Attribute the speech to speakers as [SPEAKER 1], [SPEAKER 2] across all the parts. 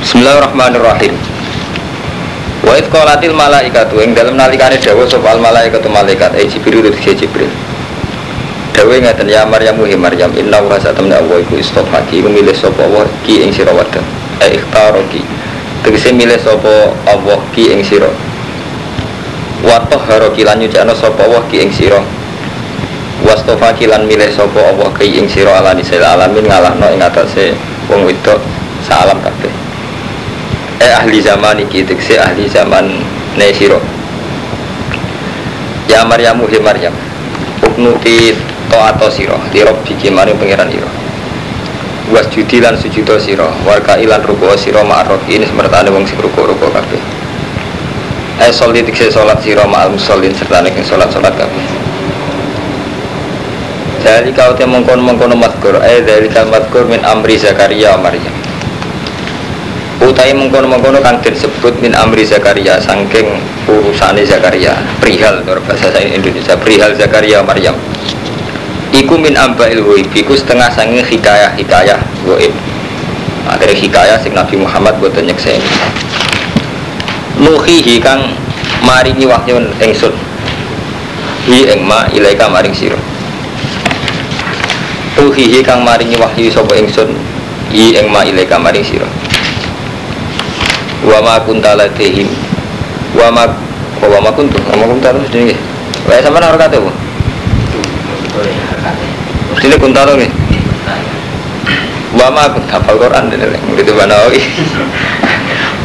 [SPEAKER 1] Bismillahirrahmanirrahim. Wa id qalatil malaikatu ing dalem nalikane dawuh sapa al malaikatu malaikat e Jibril te Jibril. Dawuh ngaten ya Maryam hi Maryam inna wa satamna Allah iku istofaki milih sapa Allah ki ing sira wadon. E ikhtaraki. Tegese milih sapa Allah ki ing sira. Wa tahhara ki lan nyucikno sapa Allah ki ing sira. Wastofa kilan milih sapa Allah ki ing sira ala nisal alamin ngalahno ing atase wong wedok salam kabeh eh ahli zaman iki tekse ahli zaman ne sira ya maryamu he maryam uknuti ato sira li rabbiki mari pangeran ira was judi lan sujudo sira warga ilan ruku sira ma'ruf ini semertane wong sing ruku-ruku kabeh. Eh sholat tekse salat sira ma'al musallin serta nek salat-salat kabeh dari kau te mengkono mengkono matkur, eh dari kau matkur min amri Zakaria Maryam. Utai mengkono mengkono kang disebut min amri Zakaria sangking urusane Zakaria perihal nur bahasa saya Indonesia perihal Zakaria Maryam. Iku min amba ilhuib, iku setengah sanging hikayah hikayah goib. Akhirnya hikayah sing Nabi Muhammad buat nyeksen. Nuhihi kang maringi wahyu engsun. Hi engma ilaika maring siro Uhihi kang maringi wahyu sapa ingsun i ing ma ilaika maring sira wa ma kunta ladehim wa ma wa ma kuntu wa ma kunta terus dene wae sampean ora kate bu? Sini kunta to nggih wa ma kunta hafal Quran dene murid banawi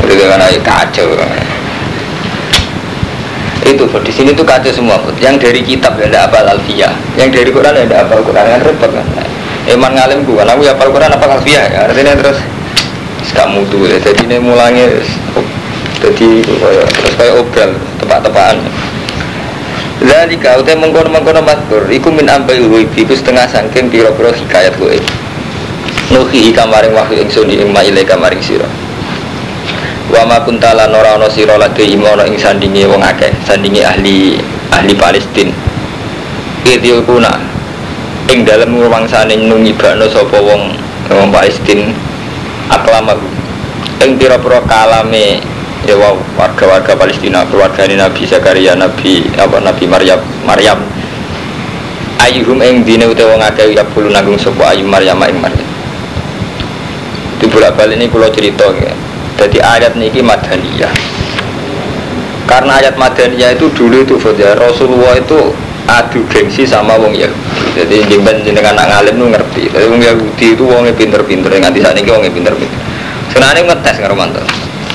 [SPEAKER 1] murid banawi kacau itu di sini tuh kacau semua yang dari kitab ya ada apa alfiyah. Yang dari Quran ya ada apa Quran. Kan repot kan? Eman ngalim gua, aku ya Quran apa alfiyah ya. Artinya terus kamu tuh ya jadi ini mulanya jadi terus kayak obral tepak-tepakan. Jadi kau teh mengkono mengkono matur, iku min ambil gue iku setengah sangking piro-piro hikayat gue nuhi kamaring wahyu ingsun ing maile kamaring sira. Wa ma kuntala nora ana sira lade imono ing sandinge wong akeh sandinge ahli ahli Palestin. Idil kuna ing dalem ngrumangsane nungibakno sapa wong wong Palestin aklama ing pira-pira kalame ya warga-warga Palestina keluarga Nabi Zakaria Nabi apa Nabi Maryam Maryam. Ayuhum ing dine utawa wong akeh ya bulu nanggung sapa ayu Maryam ing Maryam. Di bolak-balik ini kalau cerita ya. Jadi ayat niki madaniyah. Karena ayat madaniyah itu dulu itu ya, Rasulullah itu adu gengsi sama wong Yahudi. Jadi jemben jenengan anak ngalim nu ngerti. Tapi wong Yahudi itu wongnya pinter-pinter. Nganti saat ini wongnya pinter-pinter. Sebenarnya ngetes ngarumanto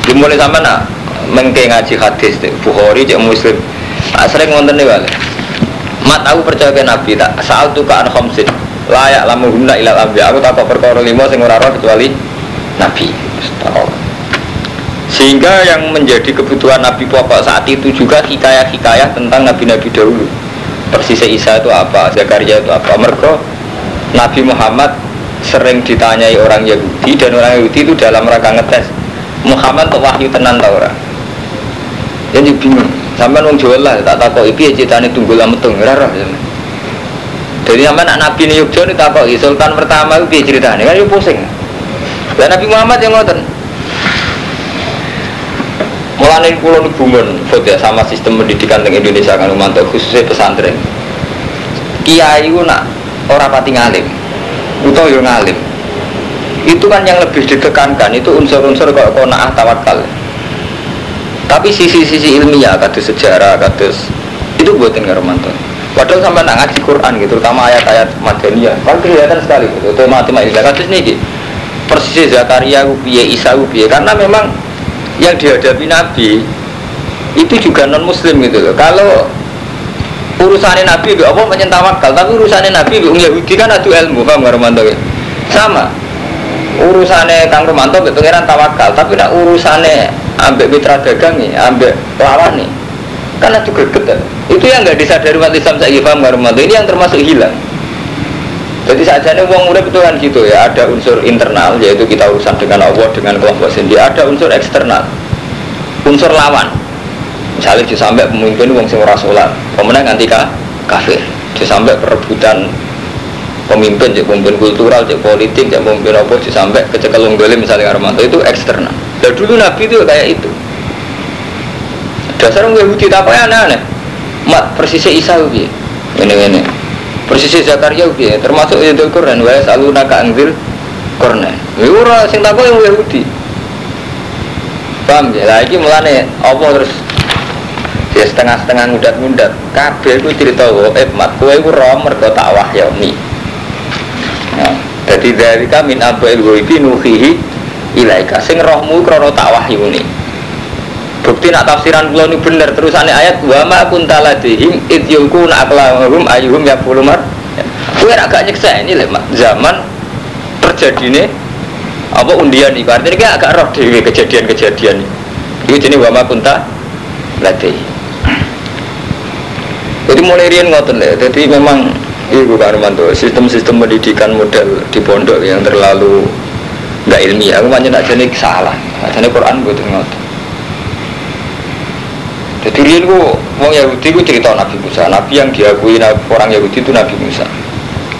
[SPEAKER 1] dimulai sama nak mengke ngaji hadis Bukhari cek Muslim. Nah, sering ngonten nih balik mat aku percaya ke Nabi tak. Saat tuh kan khamsin. Layak lamu guna ilal ambi. Aku tak perkara lima sing ora kecuali Nabi. Sehingga yang menjadi kebutuhan Nabi pokok saat itu juga hikayah-hikayah tentang Nabi-Nabi dahulu persisnya Isa itu apa, Zakaria itu apa? Mereka Nabi Muhammad sering ditanyai orang Yahudi dan orang Yahudi itu dalam rangka ngetes Muhammad tuh wahyu tenan tau orang jadi bingung. Sampai nung jual lah tak tahu ipi ya ceritanya tunggu lama tung rara jadi sampai anak Nabi ini Yogyo ini tak tahu Sultan pertama itu ceritanya kan itu pusing. Dan Nabi Muhammad yang ngoten Mulane kulo bungun ya sama sistem pendidikan di Indonesia kan mantau khususnya pesantren. Kiai ku nak ora pati ngalim. Utawa yo ngalim. Itu kan yang lebih ditekankan itu unsur-unsur kok qanaah tawakal. Tapi sisi-sisi ilmiah kados sejarah kados itu buatin Romanto. Padahal sampai nak ngaji Quran gitu, terutama ayat-ayat Madaniyah, kan kelihatan sekali gitu. Itu matematika kados nih persis Zakaria piye Isa piye karena memang yang dihadapi Nabi itu juga non Muslim gitu loh. Kalau urusannya Nabi itu apa menyentawakal, tapi urusannya Nabi itu Yahudi kan adu ilmu, paham nggak Romanto? Sama. Urusannya Kang Romanto itu pengiran tawakal, tapi nak urusannya ambek mitra dagang nih, ambek lawan nih, kan adu greget. Itu yang nggak disadari umat Islam saya paham nggak Romanto? Ini yang termasuk hilang. Jadi saja nih uang urip itu kan gitu ya, ada unsur internal yaitu kita urusan dengan Allah dengan kelompok sendiri, ada unsur eksternal, unsur lawan. Misalnya sampai pemimpin uang sing ora salat, pemenang anti kafir. sampai perebutan pemimpin, cek pemimpin kultural, cek politik, cek pemimpin apa, sampai kecekelung dolim misalnya Armanto itu eksternal. Lah dulu Nabi itu kayak itu. Dasar orang Yahudi apa ya aneh-aneh. Mat persisnya Isa piye? Ini ini. Persisnya Zakaria piye? Termasuk itu Quran wa saluna ka angzil Quran. Ya sing takok yang Yahudi. Paham ya? Lagi mulane apa terus ya setengah-setengah ngudat-ngudat kabeh iku cerita eh mat kowe iku ro mergo tak wahyoni. Ya, jadi dari kami abail ghaibi nuhihi ilaika sing rohmu krana tak wahyuni bukti nak tafsiran kula ini bener terusane ayat wa ma kunta ladihim id yulkuna aqlamahum ayyuhum yaqulu mar. Kowe ra gak nyeksa ini lho zaman terjadine apa undian iki artinya kayak agak roh dhewe kejadian-kejadian iki jenenge wa ma jadi mulai rian ngoten ya jadi memang Ibu Karmanto, sistem-sistem pendidikan model di pondok yang terlalu nggak ilmiah, aku banyak jadi salah. Jadi Quran gue tuh ngotot. Jadi rian gua mau Yahudi gue cerita Nabi Musa, Nabi yang diakui orang Yahudi itu Nabi Musa.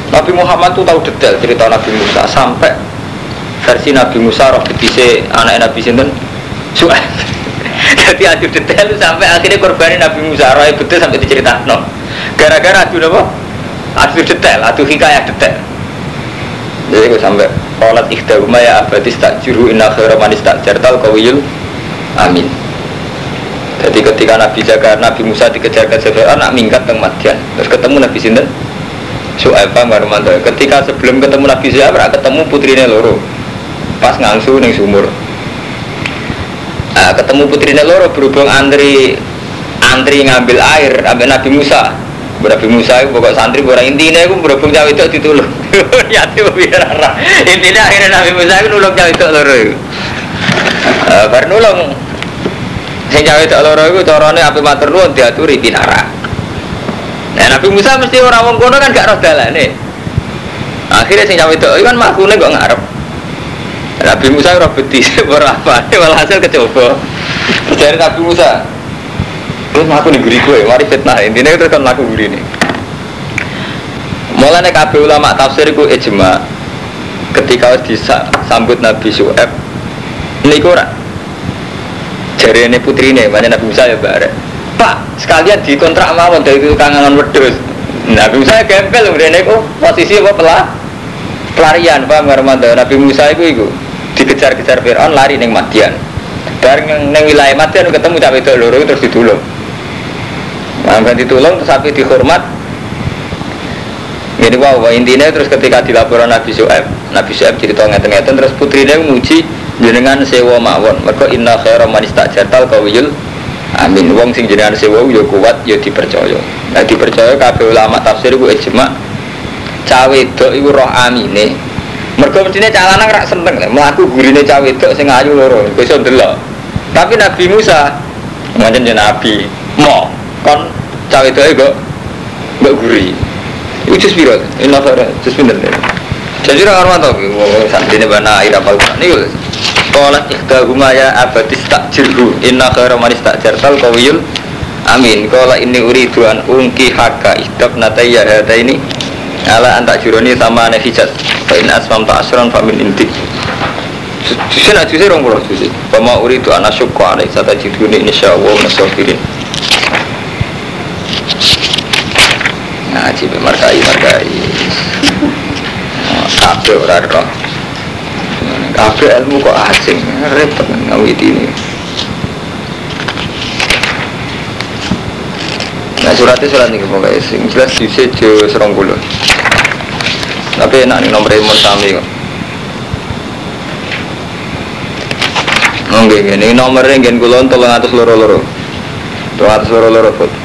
[SPEAKER 1] Nabi Muhammad tuh tahu detail cerita Nabi Musa sampai versi Nabi Musa roh betise anak Nabi Sinten Su'aib. Jadi adu detail sampai akhirnya korbanin Nabi Musa roh betul sampai diceritakan. No. Gara-gara adu apa? Adu detail, adu hikayah detail. Jadi gue sampai Qalat ikhdahuma ya abadis tak juru inna khaira manis tak jartal kawiyul Amin jadi ketika Nabi Zakar, Nabi Musa dikejar-kejar Fir'aun, nak minggat ke Madian. Terus ketemu Nabi Sinten, Su'aibah Marmanto. Ketika sebelum ketemu Nabi Zakar, ketemu putrinya loro. Pas ngangsu ning sumur. Nah, ketemu putrinya loro berhubung antri antri ngambil air ambil Nabi Musa. Nabi Musa itu pokok santri orang intinya itu berhubung cawe itu ditulung. ya tuh biar Intinya akhirnya Nabi Musa itu nulung cawe itu loro. Uh, baru nulung Sing cawe tak loro iku carane ape matur nuwun diaturi pinara. Nah Nabi Musa mesti ora wong kono kan gak roh dalane. Akhirnya sing cawe tak kan makune kok ngarep. Nabi Musa ora beti ora apa, walhasil kecoba. Dari Nabi Musa, terus ngaku nih guri gue, mari fitnah intinya itu kan laku guri nih. Mulanya kabeh ulama tafsir itu ijma ketika disambut Nabi Su'eb niku ora jari ini putri ini banyak Nabi Musa ya bare Pak sekalian dikontrak mawon dari kangen wedus Nabi Musa gempel ini kok posisi apa pelah pelarian Pak Marmanda Nabi Musa itu itu dikejar-kejar Fir'aun lari neng Madian. Bareng neng wilayah Madian ketemu cawe itu terus ditulung. Nah ditulung terus sampai dihormat ini wow, intinya terus ketika dilaporan Nabi Su'eb Nabi Su'eb cerita ngeten-ngeten terus putrinya muji jenengan sewa mawon. Mereka inna khaira man istajartal kawiyul amin. Wong sing jenengan sewa yo kuat yo dipercaya. Nah dipercaya kabeh ulama tafsir iku ijma. Cawe wedok iku roh amine. Mergo mestine cah lanang rak seneng mlaku gurine cawe wedok sing ayu loro iso ndelok. Tapi Nabi Musa ngajen Nabi mo kon cawe wedoke kok mbok guri iku jus piro inna khaira jus pinten jadi orang orang tahu, saat ini bana air apa ini Qalat ihdahuma ya abadis takjirhu. Inna khaira man istakjartal kawiyul Amin. Qala ini uridu an ungki haka ihdab natayya hata ini Ala antak juroni sama nefijat Fa in asmam ta asran fa min intik Susi nak susi rong pulau susi Fama uridu an asyukku alaih Sata jiduni insyaallah nasofirin Ngaji markai markai Kabeh ora roh Kabeh ilmu kok asing, repot ngawit ini. Nah suratnya surat ini pokoknya sing jelas di sejo serong puluh. Tapi enak nih nomor imun sami kok. Oke, ini nomornya gen kulon tolong atas loro loro, tolong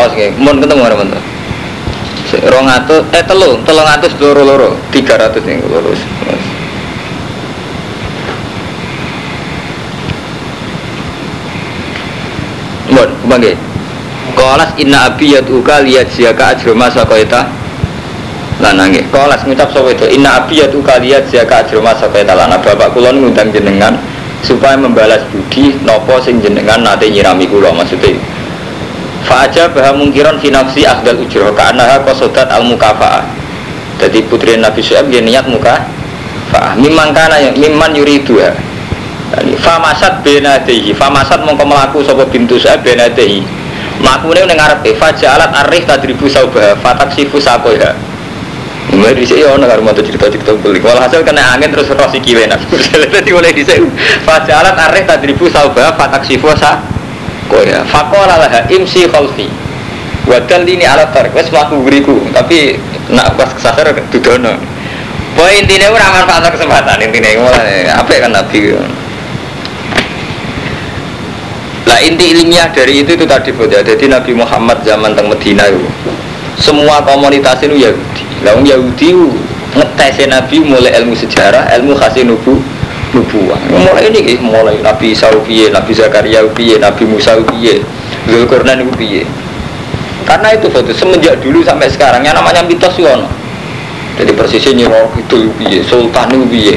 [SPEAKER 1] foto. awas kayak mau ketemu mana mana rong eh telu. Telung atus loro loro. tiga ratus yang loro Bon, kembali. Kolas inna abi yatuka liat siaka ajro masa koita. Lanange kolas ngucap sapa itu? Inna abiyatu kaliyat zaka ajroma sapa talana bapak kula ngundang jenengan supaya membalas budi nopo sing jenengan nate nyirami kula. Maksudnya Fa'aja baha mungkiran finafsi akhdal ujroh Ka'anaha kosodat al mukafaah Jadi putri Nabi Su'ab dia niat muka Fa'ah. Mimman kana mimman yuri dua Famasat benadehi Famasat mongko melaku sopo bintu Su'ab benadehi Makmune ning ngarepe alat arif tadribu saubah fataksifu sakoha Mulai di sini orang harus mau cerita-cerita beli. hasil kena angin terus rosi kiwe nak. Jadi mulai di sini fajalat arif tadribu saubah fataksifu sa koya. Fakola lah imsi khalfi. Wadal ini alat tarik. Wes melaku beriku. Tapi nak pas kesasar dudono. Poin intinya orang manfaat kesempatan intinya mulai apa ya kan nabi. Lah inti ilmiah dari itu itu tadi ya. Jadi Nabi Muhammad zaman teng Medina itu semua komunitas itu Yahudi. Lah Yahudi ngetes Nabi mulai ilmu sejarah, ilmu khasi nubu nubuah. Mulai ini mulai Nabi Isa Nabi Zakaria piye, Nabi Musa piye, Zulkarnain piye. Karena itu foto semenjak dulu sampai sekarang yang namanya mitos yono. Jadi persisnya Nyiro itu piye, Sultan itu piye.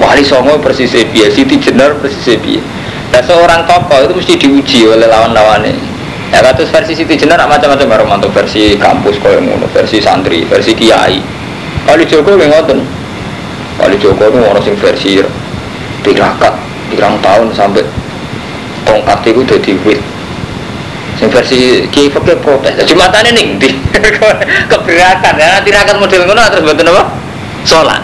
[SPEAKER 1] Wali Songo persisnya piye, Siti Jenar persisnya piye. Nah seorang tokoh itu mesti diuji oleh lawan-lawannya. Ya kata versi Siti Jenar macam-macam baru mantu versi kampus kau yang versi santri, versi kiai. Kalau Joko yang ngoten. Kalau Joko itu orang sing versi tirakat, tirang tahun sampai tongkat itu jadi wit. Sing versi kiai fakir protes. Jumatannya nih di keberatan ya tirakat model ngono terus buat apa? Sholat.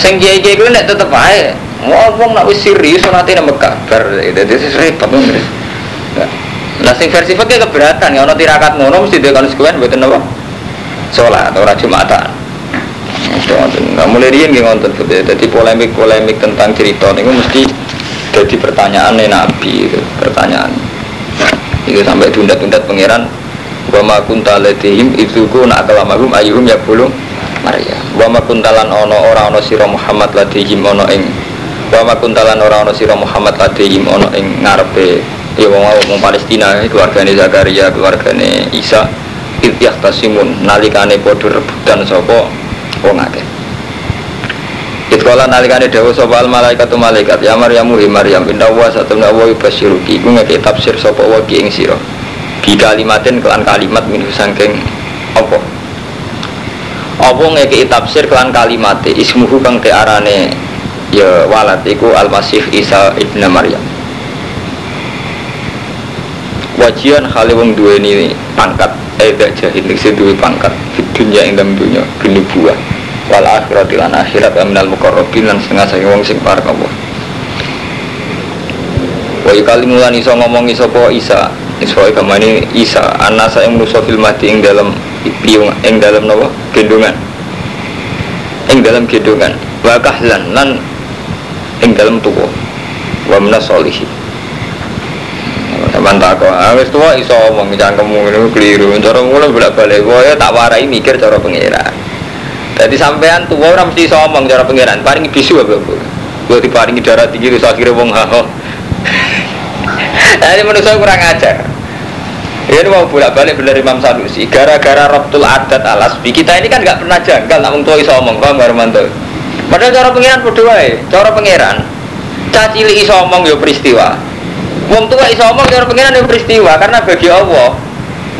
[SPEAKER 1] Sing kiai kiai gue nek tetep aja ngomong nak wis serius nanti nama kabar itu itu repot bener nah sing versi fakir keberatan ya ono tirakat ngono mesti dia kalau sekuen buat apa sholat atau rajum jumatan Nah, mulai dia nggak ngonten jadi polemik polemik tentang cerita ini mesti jadi pertanyaan nih nabi pertanyaan. Itu sampai tunda-tunda pangeran wa ma kunta ladihim itu ku nak kalamahum ayuhum ya belum Maria. Wa ma kuntalan ono ora ono sira Muhammad ladihim ono ing wa ma kuntalan ora ono sira Muhammad ladihim ono ing ngarepe ya wong wong Palestina keluargane Zakaria keluargane Isa ityah tasimun nalikane padha rebutan sapa wong akeh. Itkola nalikane dawa sapa al malaikat malaikat ya Maryam hi Maryam inna wa satuna wa yubasyiruki. Iku ngeke tafsir sapa wa ki ing sira? Bi kalimatin kelan kalimat min saking apa? Apa ngeke tafsir kelan kalimate ismuhu kang te arane ya walad iku al Isa ibnu Maryam. Wajian khali wong duweni pangkat eh jahil nek duwe pangkat dunia ing dalam dunia buah. Wal akhirat lan akhirat aminal mukarrabin lan setengah saya wong sing parek Allah wa kali mulan iso ngomong iso po Isa iso kamane Isa anak saya menuso fil mati ing dalam piung ing dalam nawa gendongan. Ing dalam gendongan. Wa kahlan lan ing dalam tuwa. Wa minas solihin Sampai tak kok, wis tua iso omong cangkemmu ini keliru. Cara mulai bolak balik, gue tak warai mikir cara pengiran. Jadi sampean tua orang mesti iso omong cara pengiran. Paling bisu apa bu? Gue diparingi darah tinggi terus akhirnya wong haho. Jadi menurut saya kurang ajar. Ini mau bolak balik benar Imam Sanusi. Gara-gara Rabtul Adat alas. Kita ini kan nggak pernah janggal, namun tua iso omong, paham Armanto? Padahal cara pengiran berdua, cara pengiran. Cacili iso omong yo peristiwa. Wong tua iso omong cara pengiran itu peristiwa karena bagi Allah.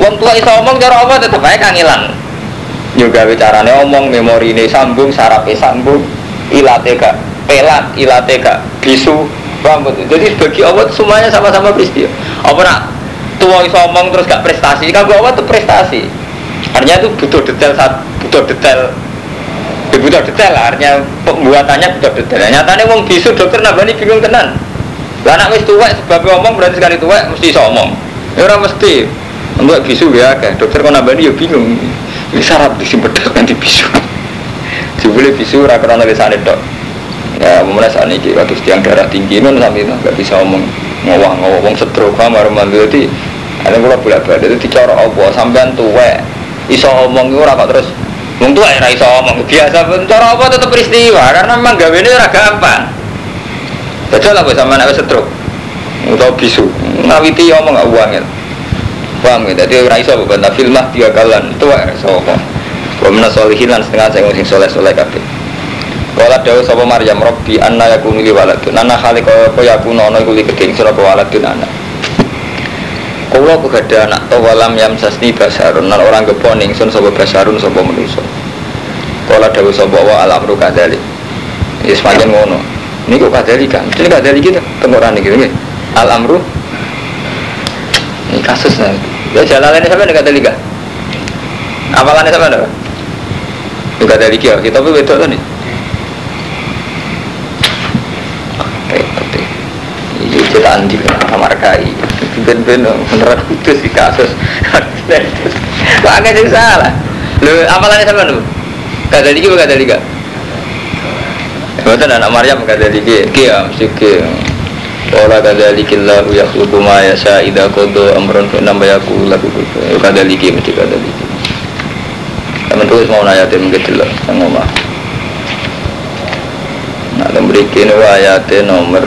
[SPEAKER 1] Wong tua iso omong cara Allah tetap baik kangilan. Juga bicarane omong memori ini sambung, sarape sambung, ilate pelat, ilate gak bisu, rambut. Jadi bagi Allah semuanya sama-sama peristiwa. Apa nak tua iso omong terus gak prestasi? Kalau Allah itu prestasi. Artinya itu butuh detail saat butuh detail butuh detail artinya pembuatannya butuh detail. Nyatanya wong bisu dokter nabani bingung tenan. Lah anak wis tuwek sebab ngomong berarti sekali tuwek mesti iso omong. Ya ora mesti. Untuk bisu ya kan. Dokter kok nambani ya bingung. Ini syarat di bedok nanti bisu. Jebule bisu ora krana lisane tok. Ya mulai saat ini waktu tiang darah tinggi non sampai itu nggak bisa omong ngowah ngowah wong stroke kamar mandu jadi ada pula bolak balik itu dicara apa sampean tuwek iso omong itu kok terus wong tuwek ora iso omong biasa cara apa tetap peristiwa karena memang gawe ini ora gampang Betul lah sama anak stroke atau bisu. Ngawiti omong nggak uangnya. Paham ya? Jadi ora iso bantah filmah tiga kalan itu wae sapa. Wa min solihin lan setengah sing sing soleh-soleh kabeh. Wala dawu sapa Maryam Rabbi anna yakunu li waladun anna khaliqa apa yakunu ana iku li keding sira waladun anak. Kula kegada anak to walam yam sasni basarun lan orang gepon ingsun sapa basarun sapa manusa. Kala dawu sapa wa alamru kadzalik. Ya sepanjang ngono. Ini kok kadzalika? Ini kadzalika kita tenggorane gitu nggih. Al amru ini kasus nah. Ya jalannya sampai dekat liga. Apalannya sampai ada? Dekat liga. Kita pun betul nih. Repot deh. Iya cetakan di kamar kai. Ben-ben beneran itu sih kasus. Pakai sih salah. Lu apalannya sampai lu? Kata liga kata liga. Betul anak Maryam kata liga. Kia mesti kia. Wala kadzalikillahu yakhluqu ma yasha idza qada amran fa inna yakul lahu kun kadzaliki mesti kadzaliki. Teman terus mau nanya tim kecil lah, yang ngomong. Nah, berikin ayatnya nomor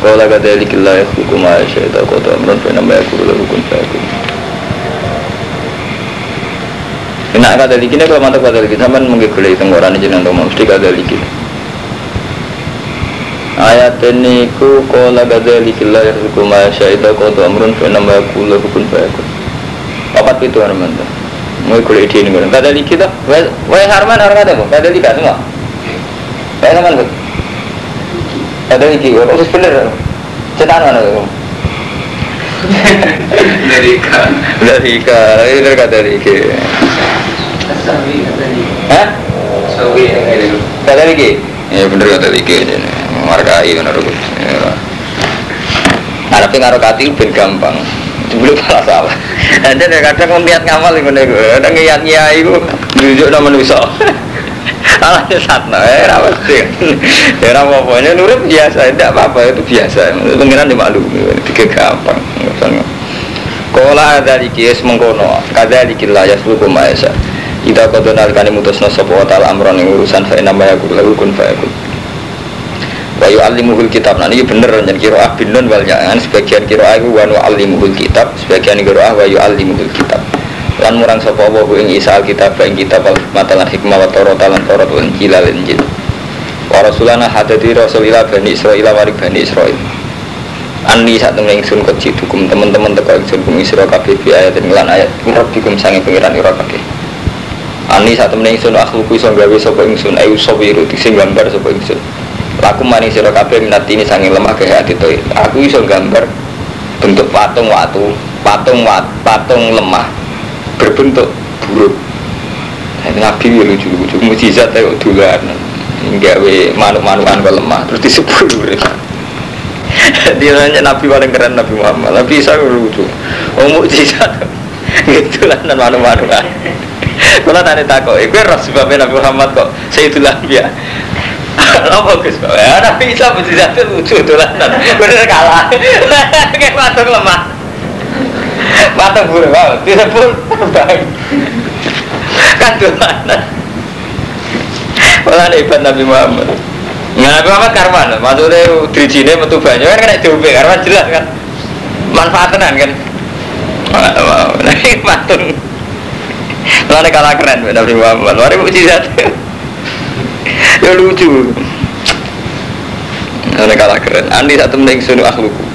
[SPEAKER 1] Kala kadzalikillahu yakhluqu ma yasha idza qada amran fa inna yakul lahu kun Nah, kadzaliki ini kalau mantap kadzaliki sampean menggigulai tenggorane jenengan mesti kadzaliki ayat ini ku kola gada likillah ya suku ma syaida kodo amrun fa nama kula hukun fa yakun. Papat itu teman teman mau kuliah di ini gada liki tuh wah harman harman ada gada liki semua wah teman tuh gada liki wah khusus bener. Cetan mana tuh
[SPEAKER 2] dari kan
[SPEAKER 1] dari ka ini dari kata
[SPEAKER 2] kata ni
[SPEAKER 1] hah?
[SPEAKER 2] Ada
[SPEAKER 1] kata liki ya bener kata ini markai bener Nah, tapi ngaruh hati ben gampang. Dulu malah salah. Ada kadang ngeliat ngamal iku nek kadang ngiyat nyai iku nunjuk nama manusa. Salah sesat eh ra mesti. Ya ra apa-apa, ini nurut biasa, tidak apa-apa. Itu biasa. Pengiran dimaklumi, itu gampang. Kola ada dikis mengkono, kada dikila ya seluruh maesa. Ida kodo nalikani mutusna sopo wa ta'ala amron yang urusan fa inama ya guru kun fa yakun wa yu'allimuhul kitab. Nah ini bener dan kiroah binun wal jangan sebagian kiroah itu wa nu'allimuhul kitab. Sebagian kiroah wa yu'allimuhul kitab. Lan murang sapa apa ing isa alkitab ing kitab al matalan hikmah wa torot lan torot wal injil al injil. Wa rasulana hadati rasulillah bani israil warik bani israil. Ani saat temen ingsun kecil hukum teman-teman teko ingsun kum isra kabeh bi ayat lan ayat. Rabbikum sange pengiran ira Ani saat temen ingsun akhluku iso gawe sapa ingsun ayu sawiru sing gambar sapa ingsun Laku mani sira kabeh minat ini sange lemah ke hati toy. Aku iso gambar bentuk patung watu, patung wat, patung lemah berbentuk buruk. Nabi ya lucu-lucu, mujizat ya dulan. Gawe manuk-manukan ke lemah, terus disebut Dia nanya Nabi paling keren Nabi Muhammad. Nabi Isa lucu. Oh mujizat. Gitu lah dan manuk-manukan. Kalau tanya takut, itu roh sebabnya Nabi Muhammad kok Sayyidul Anbiya apa Gus? Ya tapi bisa mujizat itu lucu dolanan. Bener kalah. Kayak patung lemah. Patung buruk wow, disebut terbang. Kan dolanan. Malah hebat Nabi Muhammad. Nah, Nabi Muhammad karman, maksudnya dirijine metu banyu kan kena diombe karman jelas kan. Manfaatan kan. Wow, nah ini Malah kalah keren Nabi Muhammad. Mari mujizat ya lucu Ana kalah keren. Andi satu meneng sunu akhluku.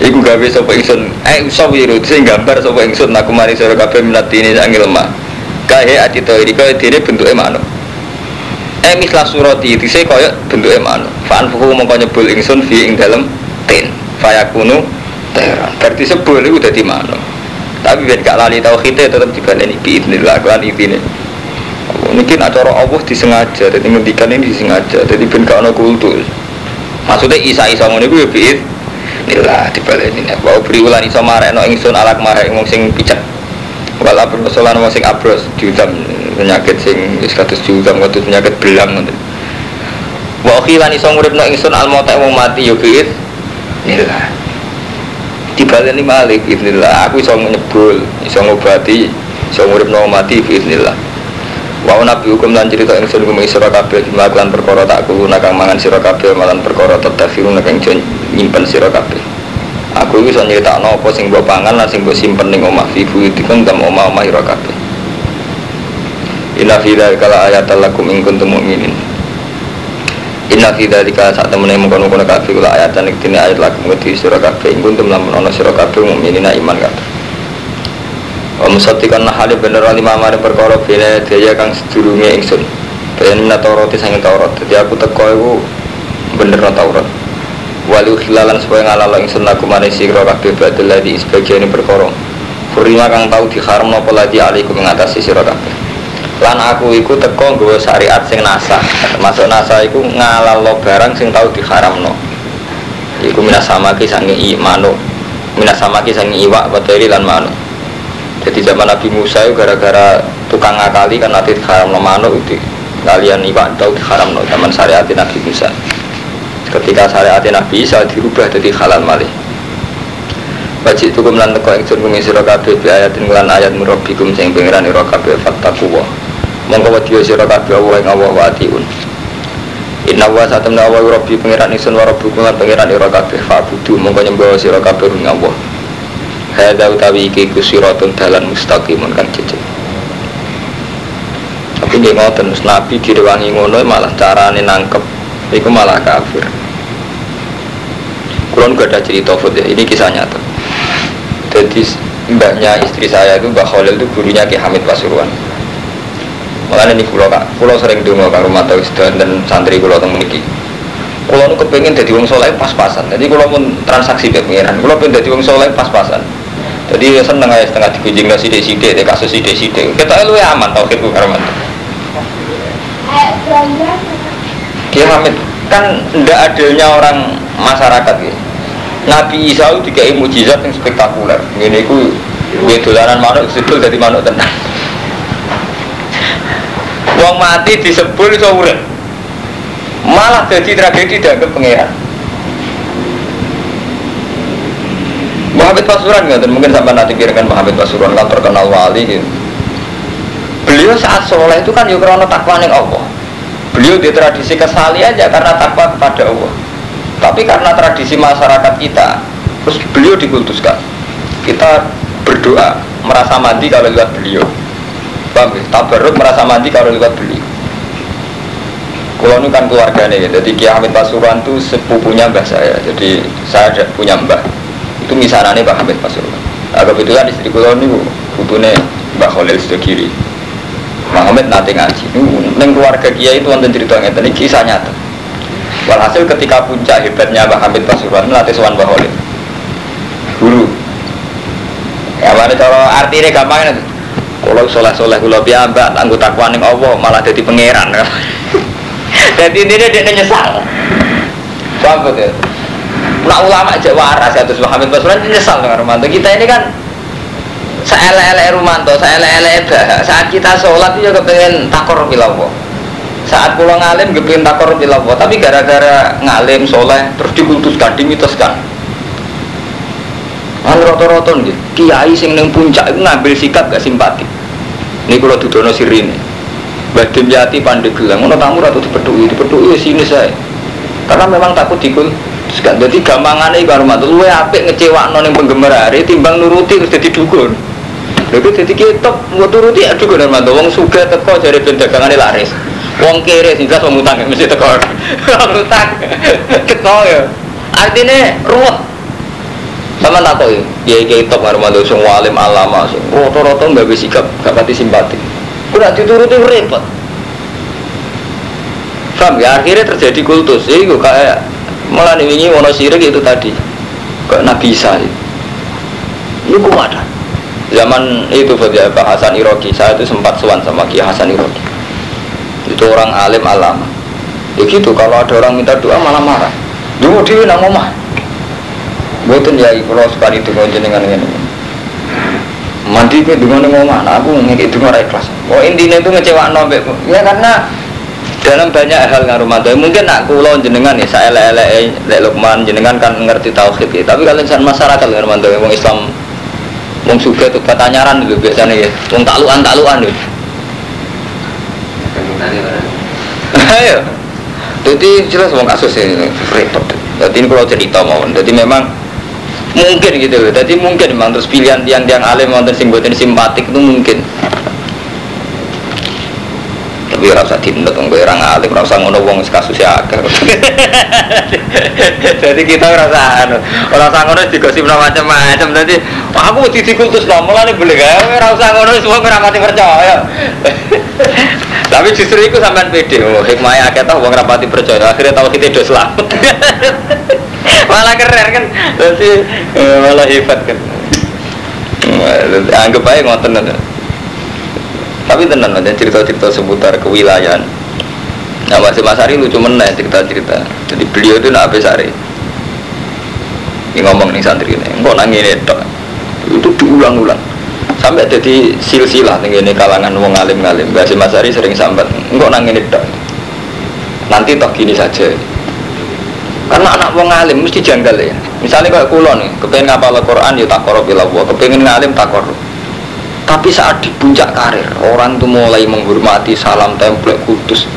[SPEAKER 1] Iku gawe sapa ingsun, eh sawiru sing gambar sapa ingsun aku mari sira kabeh minat ini sange lemah. Kae ati to iki kaya dene bentuke manuk. Eh mislah surati dise kaya bentuke manuk. Fa'an fuhu mongko nyebul ingsun fi ing dalem tin. Fayakunu teran. Berarti sebul iku dadi manuk. Tapi ben gak lali tauhid tetep dibaleni bi idznillah kan intine mungkin acara Allah disengaja jadi ngendikan ini disengaja jadi ben gak ono kultus maksudnya isa isa ngono iku ya biid nila dibaleni nek wae priwulan iso marekno ingsun alak marek wong sing picek wal abrosolan wong sing abros diutam penyakit sing wis diutam kados penyakit belang ngoten. Wa khilan iso nguripno ingsun al mauta wong mati ya biid nila dibaleni malik bismillah aku iso nyebul iso ngobati iso nguripno mati bismillah Wa nabi hukum lan cerita ingsun kum isra kabeh melakukan perkara tak kulo nakang mangan sira kabeh malan perkara tetakhirun nakang nyimpen sira kabeh. Aku iki iso nyritakno apa sing mbok pangan lan sing mbok simpen ning omah fi buyutikum tam omah-omah ira kabeh. Inna fi dzalika laayatan lakum in kuntum mu'minin. Inna fi dzalika sak temene mengkono-kono kabeh kula ayatan iki ayat lakum wedi sira kabeh in kuntum lamun ana sira kabeh mukminina iman kabeh. Wa musaddiqan hale bener lima mare perkara bene daya kang sedurunge ingsun. Bayan Taurat sanging Taurat. Jadi aku teko iku bener Taurat. Walu khilalan supaya ngalalo ingsun laku maring sira kabeh badal ladi sebagian perkara. Kurima kang tau diharam napa ladi alaikum mengatasi sira kabeh. Lan aku iku teko nggawa syariat sing nasa termasuk nasa iku ngalalo barang sing tau diharamno iku minas samaki sange i manuk. Minas samaki sange iwak bateri lan manuk jadi zaman Nabi Musa itu gara-gara tukang ngakali kan nanti diharamno manuk itu kalian iwak tau diharamno zaman syariat Nabi Musa ketika syariat Nabi Isa dirubah jadi halal malih Wajib itu kemulan teko ingsun kumi sira kabeh bi ayatin lan ayat murabikum sing pengiran ira kabeh fattaquwa. Monggo wedi sira kabeh Allah ing Allah wa atiun. Inna wa satamna wa rabbi pengiran ingsun wa rabbukum lan pengiran ira kabeh fa'budu monggo nyembah sira kabeh ing Allah. Hadza utawi iki kusiratun dalan mustaqimun kan jejeg. Tapi nggih ngoten Nabi direwangi ngono malah carane nangkep iku malah kafir. Kulon gak ada cerita food ya, ini kisah nyata. Jadi mbaknya istri saya itu Mbak Khalil itu gurunya Ki Hamid Pasuruan. Makanya ini kulo kak, kulo sering dulu kak rumah tahu dan santri kulo teng meniki. Kulo nu kepengen jadi wong soleh pas-pasan. Jadi kulo pun transaksi ke pengiran. Kulo pengen jadi wong soleh pas-pasan. Jadi ya seneng aja setengah dikunjung ke sidik-sidik, di kasus sidik-sidik. Kita lu ya aman tau kita karman. Ki Hamid kan ndak adilnya orang masyarakat ya. Nabi Isa itu dikai mujizat yang spektakuler. Ini ku dia dolanan manuk sebel dari manuk tenang. Wong mati disebul urip. Malah jadi tragedi dianggap pangeran. Muhammad Pasuruan nggak mungkin sampai nanti kirakan Muhammad Pasuruan kan terkenal wali gitu. Beliau saat soleh itu kan yuk karena takwa Allah. Beliau di tradisi kesali aja karena takwa kepada Allah. Tapi karena tradisi masyarakat kita, terus beliau dikultuskan. Kita berdoa merasa mati kalau lihat beliau. Paham ya? Tabaruk merasa mati kalau lihat beliau. Kalau ini kan keluarganya ya, jadi Kiai Hamid Pasuruan itu sepupunya mbah saya. Jadi saya punya mbah. Itu misalnya Mbah Hamid Pasuruan. Nah, kebetulan istri kulo ini putune Mbah Khalil Sedekiri. Muhammad nanti ngaji. Neng keluarga Kiai itu wonten cerita ngeten iki kisah nyata. Walhasil ketika puncak hebatnya Mbah Hamid Pasuruan melatih Sowan Mbah Khalil. Guru. Ya mana cara artinya gampang itu. Kalau soleh soleh kulo piyambak, tangguh takwa Allah malah jadi pangeran. Jadi ini dia nyesal. Paham betul? Nah ulama aja waras ya terus Muhammad Pasuruan nyesal dengan Romanto. Kita ini kan seelek-elek Romanto, seelek-elek. Saat kita sholat itu juga pengen takor bilawo. Saat pulang ngalim pengen takor bilawo. Tapi gara-gara ngalim soleh terus dikultuskan, dimitoskan. Kan roto-roto nih, kiai sing neng puncak itu ngambil sikap gak simpati. Ini kalau dudono sirine. Badim Yati Pandeglang, ngono tamu ratu dipedui, dipedui sini saya. Karena memang takut dikul Sekarang jadi gampangannya iku rumah tuh, luwe apik ngecewa noning penggemar hari, timbang nuruti terus jadi dukun. Lalu jadi kitab mau turuti ya dukun rumah tuh, wong suga teko jadi pendagangannya laris. Wong kere sih jelas wong utang mesti teko. Wong utang teko ya. Artinya ruwet. Sama tak tahu ya, kiai top rumah tuh, semua alim alama, roto-roto nggak bisa sikap, gak pati simpati. Kurang dituruti repot. Paham ya akhirnya terjadi kultus. Itu kayak malah ini wono sirik itu tadi kayak Nabi Isa itu. Itu kuat. Zaman itu Pak Hasan Iroki, saya itu sempat suan sama Kiai Hasan Iroki. Itu orang alim alama. Ya gitu, kalau ada orang minta doa malah marah. Dulu dia nang omah. Buatan ya kalau sekali itu kau jenengan ini. Mandi ke dengan ngomong, nah aku ngekik dengan ikhlas. Oh intinya itu ngecewa nombek, ya karena dalam banyak hal ngaruh mantu mungkin nak kulo jenengan nih saya lele lele lukman jenengan kan ngerti tauhid ya. Tapi kalau insan masyarakat ngaruh mantu wong Islam wong suga tuh pertanyaan dulu biasanya ya. Wong takluan takluan dulu ayo jadi jelas wong kasus ini repot. Jadi ini kalau cerita mau. Jadi memang mungkin gitu jadi mungkin memang terus pilihan tiang-tiang alim wonten sing boten simpatik itu mungkin tapi ora usah dinut wong kowe ora ngalim ora usah ngono wong wis kasus akeh. Jadi kita ora usah anu ora usah ngono digosipno macam-macam dadi aku mesti dikultus lho mulane boleh gawe ora usah ngono semua ora mati percaya. Tapi justru itu sampean pede oh hikmahnya akeh tau wong ora mati percaya akhirnya tahu kita do selamat malah keren kan? Jadi eh, malah hebat kan? Anggap aja ngoten ngoten tapi tenang aja cerita-cerita seputar kewilayahan. Nah masih Mas Ari lucu meneh cerita-cerita. Jadi beliau itu nak Ari. Ini ngomong nih santri ini kok nangis itu itu diulang-ulang. Sampai jadi silsilah nih ini kalangan wong alim-alim. Mbak Mas Ari sering sambat kok nangis itu nanti toh gini saja. Karena anak wong alim mesti janggal ya. Misalnya kayak kulo nih kepengen ngapal Al-Quran ya takorob ilallah kepengen ngalim takorob tapi saat di puncak karir orang tuh mulai menghormati salam template kudus.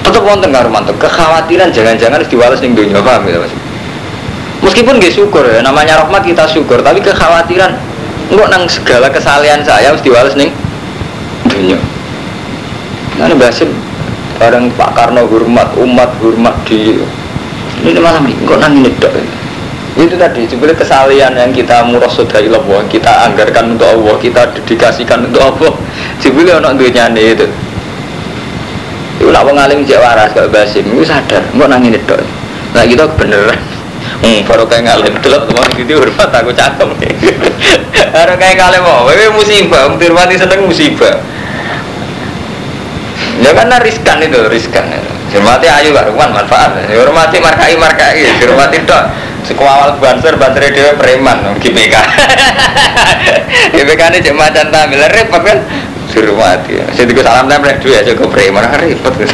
[SPEAKER 1] Tetap wonten ngarumanto kekhawatiran jangan-jangan harus diwales ning dunia paham ya mas? Meskipun gak syukur ya namanya rahmat kita syukur tapi kekhawatiran enggak nang segala kesalahan saya harus diwales ning dunia nah ini bahasin bareng Pak Karno hormat umat hormat di ini malam ini kok nang dok? ya? Itu tadi sebenarnya kesalahan yang kita murah sudah Allah kita anggarkan untuk Allah kita dedikasikan untuk Allah. Sebenarnya orang dunia itu. Itu nak pengalim cek waras kalau basim. Itu sadar nggak nangin itu nah kita beneran hmm baru kayak ngalim. Dulu teman itu hormat aku cakep baru kayak ngalim mau wewe musibah firmati seneng musibah. Ya karena riskan itu riskan. Hormati ayu karuan manfaat. Hormati markai markai hormati dok sekuawal banser banser dia preman GPK GPK ini cek macan tampil repot kan? Suruh mati saya tiga salam tempel dua ke preman repot.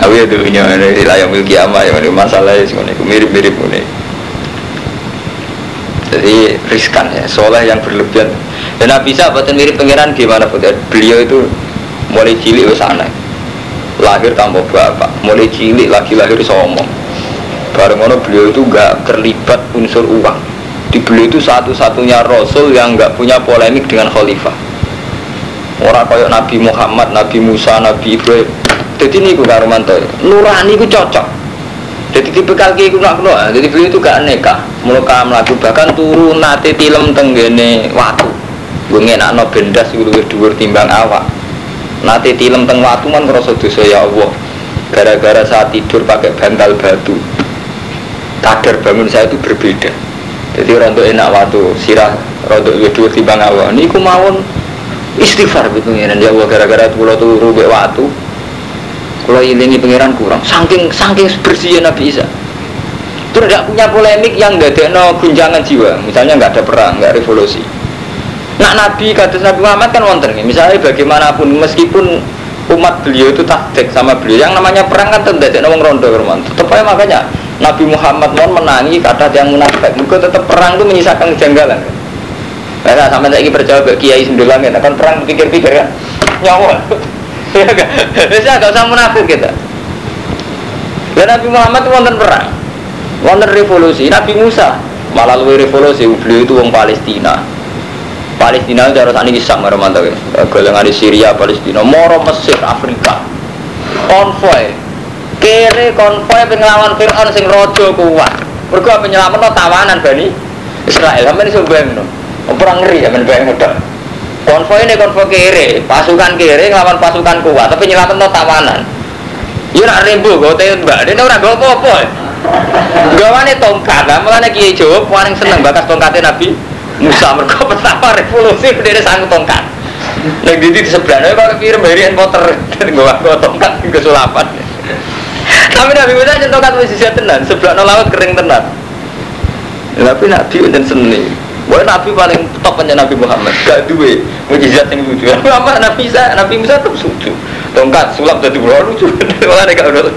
[SPEAKER 1] Aku ya dulu nya ini layang milki ama ya masalahnya semuanya mirip mirip ini jadi riskan ya soleh yang berlebihan. Dan Nabi bisa buatan mirip pangeran gimana pun beliau itu mulai cilik ke sana lahir tanpa bapak mulai cilik lagi lahir sombong bareng ono beliau itu nggak terlibat unsur uang. Di beliau itu satu-satunya rasul yang nggak punya polemik dengan khalifah. Orang kayak Nabi Muhammad, Nabi Musa, Nabi Ibrahim. Jadi ini gue karumanto nurani gue cocok. Jadi tipe kaki gue nak keluar jadi beliau itu gak neka muka melaku bahkan turun nate tilem tenggene waktu gue ngenak no bendas gue dua timbang awak. Nate tilem teng waktu man ngerasa dosa ya Allah. Gara-gara saat tidur pakai bantal batu kadar bangun saya itu berbeda. Jadi rontok enak waktu sirah rontok dua timbang awak ini mawon istighfar gitu ya ya Allah gara-gara pulau turu be waktu kalau ilingi pangeran kurang. Saking saking bersihnya Nabi Isa. Terus tidak punya polemik yang nggak ada no gunjangan jiwa. Misalnya nggak ada perang nggak revolusi. Nah Nabi kata Nabi Muhammad kan wonten misalnya bagaimanapun meskipun umat beliau itu taktik sama beliau yang namanya perang kan tidak ada ngomong rondo tetap aja makanya Nabi Muhammad mau menangi kata yang munafik mereka tetap perang itu menyisakan kejanggalan Nah, sampai saya percaya ke Kiai Sembilan ya, kan perang pikir-pikir kan, nyawa. ya enggak, saya agak usah munafik kita. Dan Nabi Muhammad itu wonten perang, wonten revolusi. Nabi Musa malah lebih revolusi, beliau itu orang Palestina. Palestina itu harus ani kisah mantap ya. Golongan di Syria, Palestina, Moro Mesir, Afrika, konvoy, kere konvoy pengelawan Fir'aun sing rojo kuat. Mereka penyelamat tawanan bani Israel, ini sebenarnya no perang ngeri ya menbayang muda konvoy ini konvoy kiri pasukan kiri ngelawan pasukan kuat tapi nyelamat tawanan. Iya nak ribu gue tanya mbak dia orang gue apa-apa. Gawane tongkat lah malah kiai jawa paling seneng bakas tongkatnya nabi Musa. Mereka pertama revolusi dia sanggup tongkat. Nah di di sebelahnya kalau kirim harian poter tongkat ke sulapan tapi nabi Musa tongkat masih siap tenan sebelah laut kering tenan tapi nabi dan seni Wah Nabi paling top aja Nabi Muhammad. Gak duwe mujizat yang lucu. Apa Nabi Isa, Nabi Musa tetap lucu. Tongkat sulap jadi bro lucu. Malah gak udah.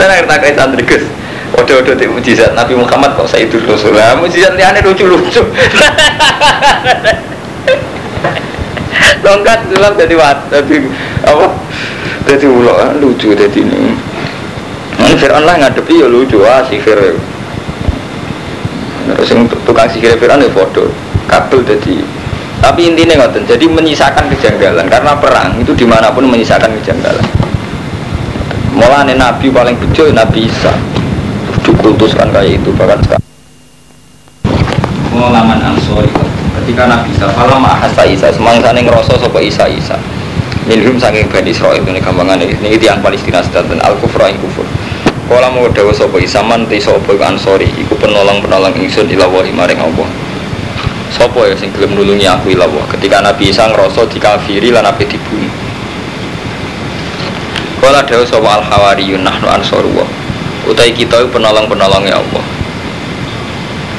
[SPEAKER 1] Dan akhirnya kayak santri gus. Waduh-waduh di mujizat Nabi Muhammad kok saya itu Rasul. Lah mujizat liane lucu-lucu. Tongkat sulap jadi wat, jadi apa? Jadi ulo lucu jadi ini. Ini Fir'aun lah ngadepi ya lucu. Ah si Fir'aun. Terus tukang sihir Fir'aun ya foto kabel jadi. Tapi intinya ngoten jadi menyisakan kejanggalan. Karena perang itu di mana pun menyisakan kejanggalan. Mulanya Nabi paling bejo Nabi Isa. Dikultuskan kayak itu bahkan sekarang. Pengalaman Ansori. Ketika Nabi Isa falam ahasa Isa semangsa yang ngerasa sopa Isa Isa. Minhum saking Bani Israel ini gampangan ini ini tiang Palestina dan al kufra kufur Kala mau dawa sopa Isa man ti sopa Ansori iku penolong-penolong ingsun ilawahi maring Allah. Sopo ya sing gelem nulungi aku ilawah? Ketika Nabi Isa ngerasa dikafiri lan ape dibunuh Kala dawa sopa al hawariyun nahnu ansorullah utai kita itu penolong-penolongnya Allah.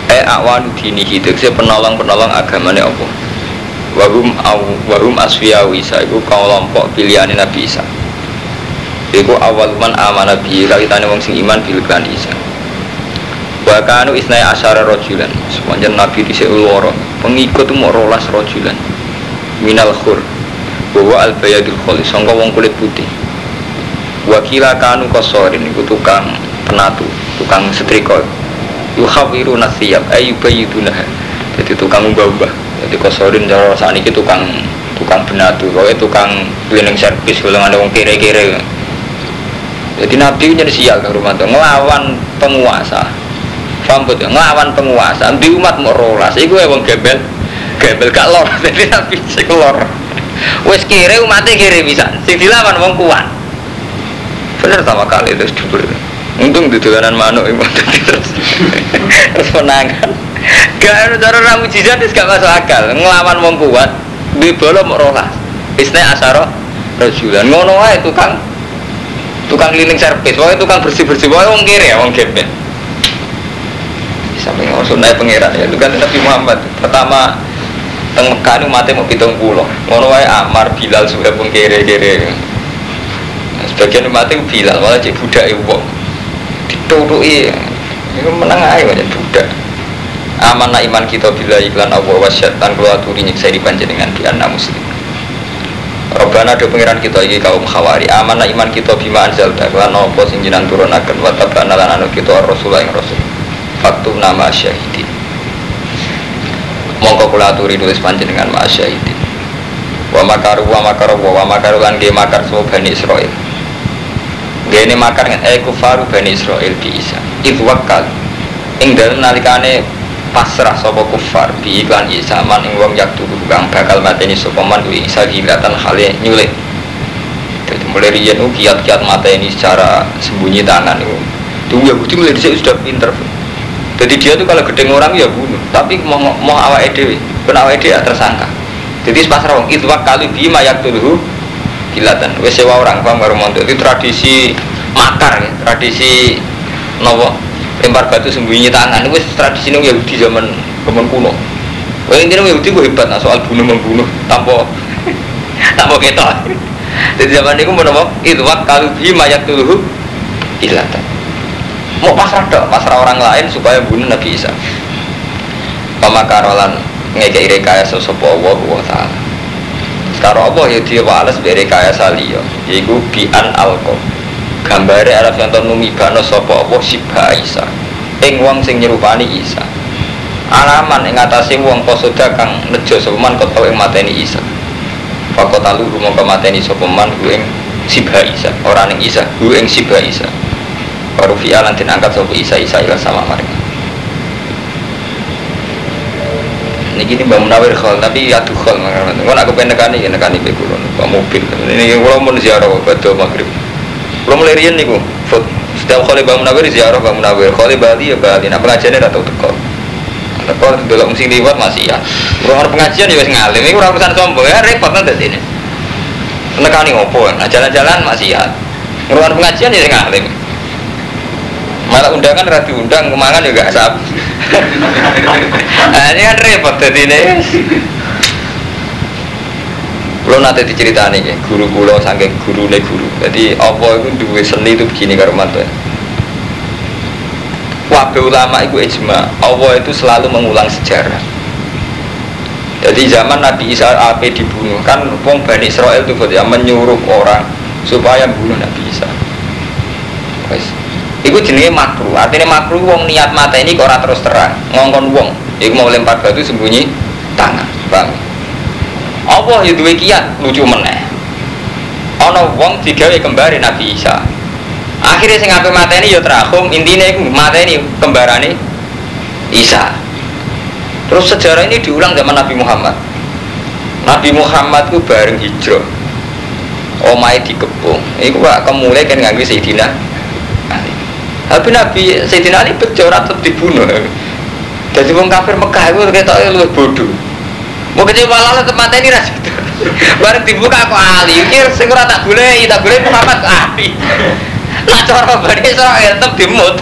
[SPEAKER 1] Eh awan dini hidup saya penolong-penolong agamanya Allah. Wahum aw, wahum asfiyawi Isa itu kelompok pilihan Nabi Isa Iku awal man amana bi kawitane wong sing iman bil kan Isa. Wa kanu isnai asyara rojulan sepanjang Nabi di loro pengikut mau rolas rojulan minal khur bahwa al bayadul kholi sangka wong kulit putih. Wakila kanu kosorin itu tukang penatu tukang setrika. Yuhawiru nasiyab ayu bayidunah jadi tukang ubah-ubah jadi kosorin cara saat ini tukang tukang penatu pokoknya tukang cleaning service kalau ada wong kere-kere jadi nabi jadi sial rumah itu ngelawan penguasa. Paham betul? Ngelawan penguasa. Di umat mau rolas. Itu ya wong gebel gebel gak lor. Jadi nabi sih lor. Wes kere umatnya kere bisa. Sing dilawan wong kuat. Bener sama kali terus dubur untung di dolanan manuk itu terus. Terus menangan gak ada cara ramu jizat gak masuk akal. Ngelawan wong kuat di bola mau rolas. Istilahnya asaro rajulan. Ngono wae tukang tukang cleaning service wae tukang bersih bersih wae wong kiri ya wong gebel sampai ngosong naik pangeran ya itu kan Nabi Muhammad. Pertama teng Mekah itu mati mau pitung pulau ngono wae Amar Bilal sudah pun kere kere sebagian mati Bilal malah cek budak ibu wong. Ditutui itu menang aja banyak budak. Aman iman kita bila iklan Allah wasyatan keluar turi nyiksa di panjenengan di anak muslim Robbana do pengiran kita iki kaum khawari. Aman iman kita bima anzal lan apa sing jinan turunaken wa tabana lan anu kita rasul ing rasul. Faktum nama syahidin. Mongko kula aturi nulis panjenengan ma syahidin. Wa makaru wa makaru wa makaru lan ge makar semua bani Israil. Gene makar eh kufaru bani Israil bi Isa. Itu wakal ing dalem nalikane pasrah sapa kufar bi iklan Isa man ing wong yak tuku kang bakal mateni sapa man kuwi. Isa gilatan hale nyulik. Jadi mulai riyen kiat-kiat mateni secara sembunyi tangan itu tuh Yahudi mulai dhisik sudah pinter jadi dia tuh kalau gedeng orang ya bunuh. Tapi mau mau awak ede pun awak ede ya tersangka. Jadi pasrah wong itu kali bima yak tuh gilatan. Wes sewa orang paham karo itu tradisi makar ya tradisi nopo lempar batu sembunyi tangan. Itu tradisi nung Yahudi zaman zaman kuno. Wah intinya Yahudi gue hebat nah, soal bunuh membunuh tanpa tanpa ketok. Jadi zaman itu mau nopo itu kalau bima yak tuh gilatan mau pasrah dok pasrah orang lain supaya bunuh Nabi Isa. Pemakarolan ngekei rekayasa sopo Allah wa ta'ala. Sekarang apa ya dia wales dari rekayasa liya? Yaitu bi'an alko gambare Arab yang numi bano sopo Allah sibha Isa. Ing wong sing nyerupani Isa. Alaman ing atase wong posoda kang nejo sopeman kotau ing mateni Isa. Fakotalu rumah kemateni sopeman hu ing sibha Isa. Orang ing Isa hu ing sibha Isa. Baru fi'al nanti angkat sopo Isa Isa ila sama mereka. Ini gini mbak Munawir khol tapi ya tuh khol makanya gue nak kepengen nekani nekani be kulon pak mobil. Ini kalau mau ziarah betul maghrib kalau mulai rian nih gue setiap kali mbak Munawir ziarah mbak Munawir. Kali Bali ya Bali. Nah atau teko. Teko dulu mesti liwat masih ya. Orang pengajian juga ngalim. Ini urusan sombong. Ya repot nanti sini. Nekani ngopo? Nah jalan-jalan masih ya. Orang pengajian ya ngalim. Malah undangan rati undang kemangan juga sab nah, ini kan repot jadi ini Kulo nanti diceritani ya, guru kulo saking guru ne guru. Jadi apa itu dua seni itu begini karo mantu. Wabe ulama itu ijma, Allah itu selalu mengulang sejarah. Jadi zaman Nabi Isa AP dibunuh kan wong Bani Israel itu ya menyuruh orang supaya bunuh Nabi Isa. Wes Iku jenenge makruh. Artinya makruh wong niat mata ini kok ora terus terang. Ngongkon wong. Iku mau lempar batu sembunyi tangan. Bang. Allah ya duwe kiat lucu meneh. Ana wong digawe kembare Nabi Isa. Akhirnya sing ape mateni ya terakhum, intine iku mateni kembarane Isa. Terus sejarah ini diulang zaman Nabi Muhammad. Nabi Muhammad ku bareng hijrah. Omai dikepung. Iku pak kemulai kan nganggo Sayyidina Ali. Tapi Nabi Sayyidina Ali berjorat tetap dibunuh. Jadi wong kafir Mekah itu ketoknya lu bodoh. Mau kecewa lah tetap mata ini ras gitu. Bareng dibuka aku. Kir sing ora tak boleh, tak boleh Muhammad Ali. Lah cara bani Israel tetap dimut.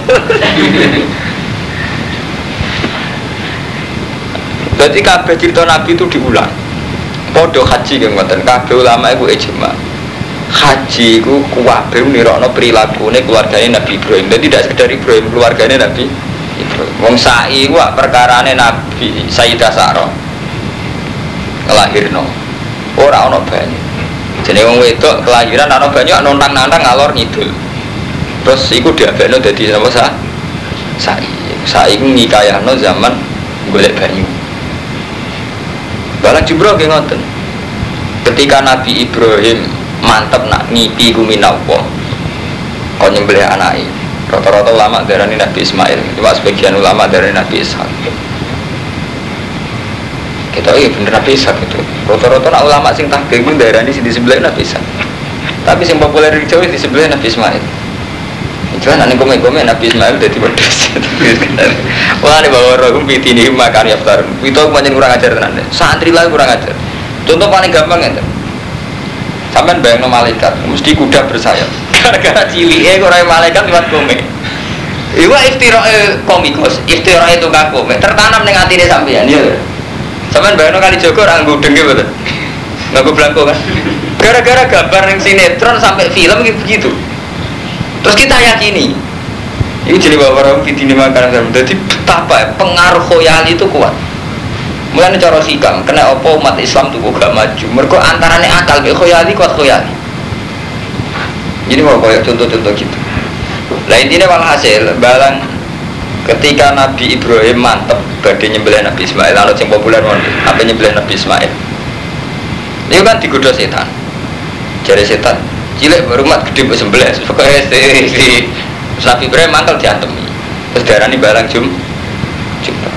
[SPEAKER 1] Berarti kabeh cerita Nabi itu diulang. Podo haji yang ngoten, kabeh ulama itu ijma. Haji itu kuwabe nirokno perilakune keluarganya Nabi Ibrahim. Dan tidak sekedar Ibrahim, keluarganya Nabi Ibrahim. Wong sa'i ku perkarane Nabi Sayyidah Sarah. Ngelahirno. Ora ana banyu. Jadi wong wedok kelahiran ana banyu nontang-nantang ngalor ngidul. Terus iku diabekno dadi apa sa? Sa'i. Sa'i ku ngikayahno zaman golek banyu. Balang Jibril nggih ngoten. Ketika Nabi Ibrahim mantep nak ngipi ku minallah. Kau nyembelih anaknya. Rata-rata ulama darani Nabi Ismail, cuma sebagian ulama dari Nabi Ishak. Kita iya bener Nabi Ishak itu. Rata-rata nak ulama sing tahqiq pun darani sing di sebelah Nabi Ishak. Tapi yang populer di Jawa di sebelah Nabi Ismail. Cuman nanti komen-komen Nabi Ismail udah tiba Wah ini bawa roh piti ini makan ya Itu aku banyak kurang ajar tenan. Santri lah kurang ajar. Contoh paling gampang ya. Sampai bayang no malaikat, mesti kuda bersayap. Gara-gara cili, eh orang malaikat lewat kome. Iwa eh, komikus, istirahat itu gak. Tertanam ning atine sampean ya. Sampai bayang no kali Joko orang gudeng gitu betul. Nggak gue belangko kan. Gara-gara gambar yang sinetron sampai film gitu begitu. Terus kita yakini ini jadi bapak orang fitini makanan Jadi betapa pengaruh khoyali itu kuat. Mulai cara hikam, kena opo umat Islam tuh gak maju. Mereka antaranya akal be khoyali kuat khoyali. Jadi mau koyok contoh-contoh gitu. Lah intinya walhasil balang ketika Nabi Ibrahim mantep badai nyembelih Nabi Ismail. Lalu yang populer mau apa nyembelih Nabi Ismail. Itu kan digoda setan. Jadi setan cilik rumah gede buat sembelih. Pokoknya si, si Nabi Ibrahim mangkal diantemi. Terus darah ini barang jum jumlah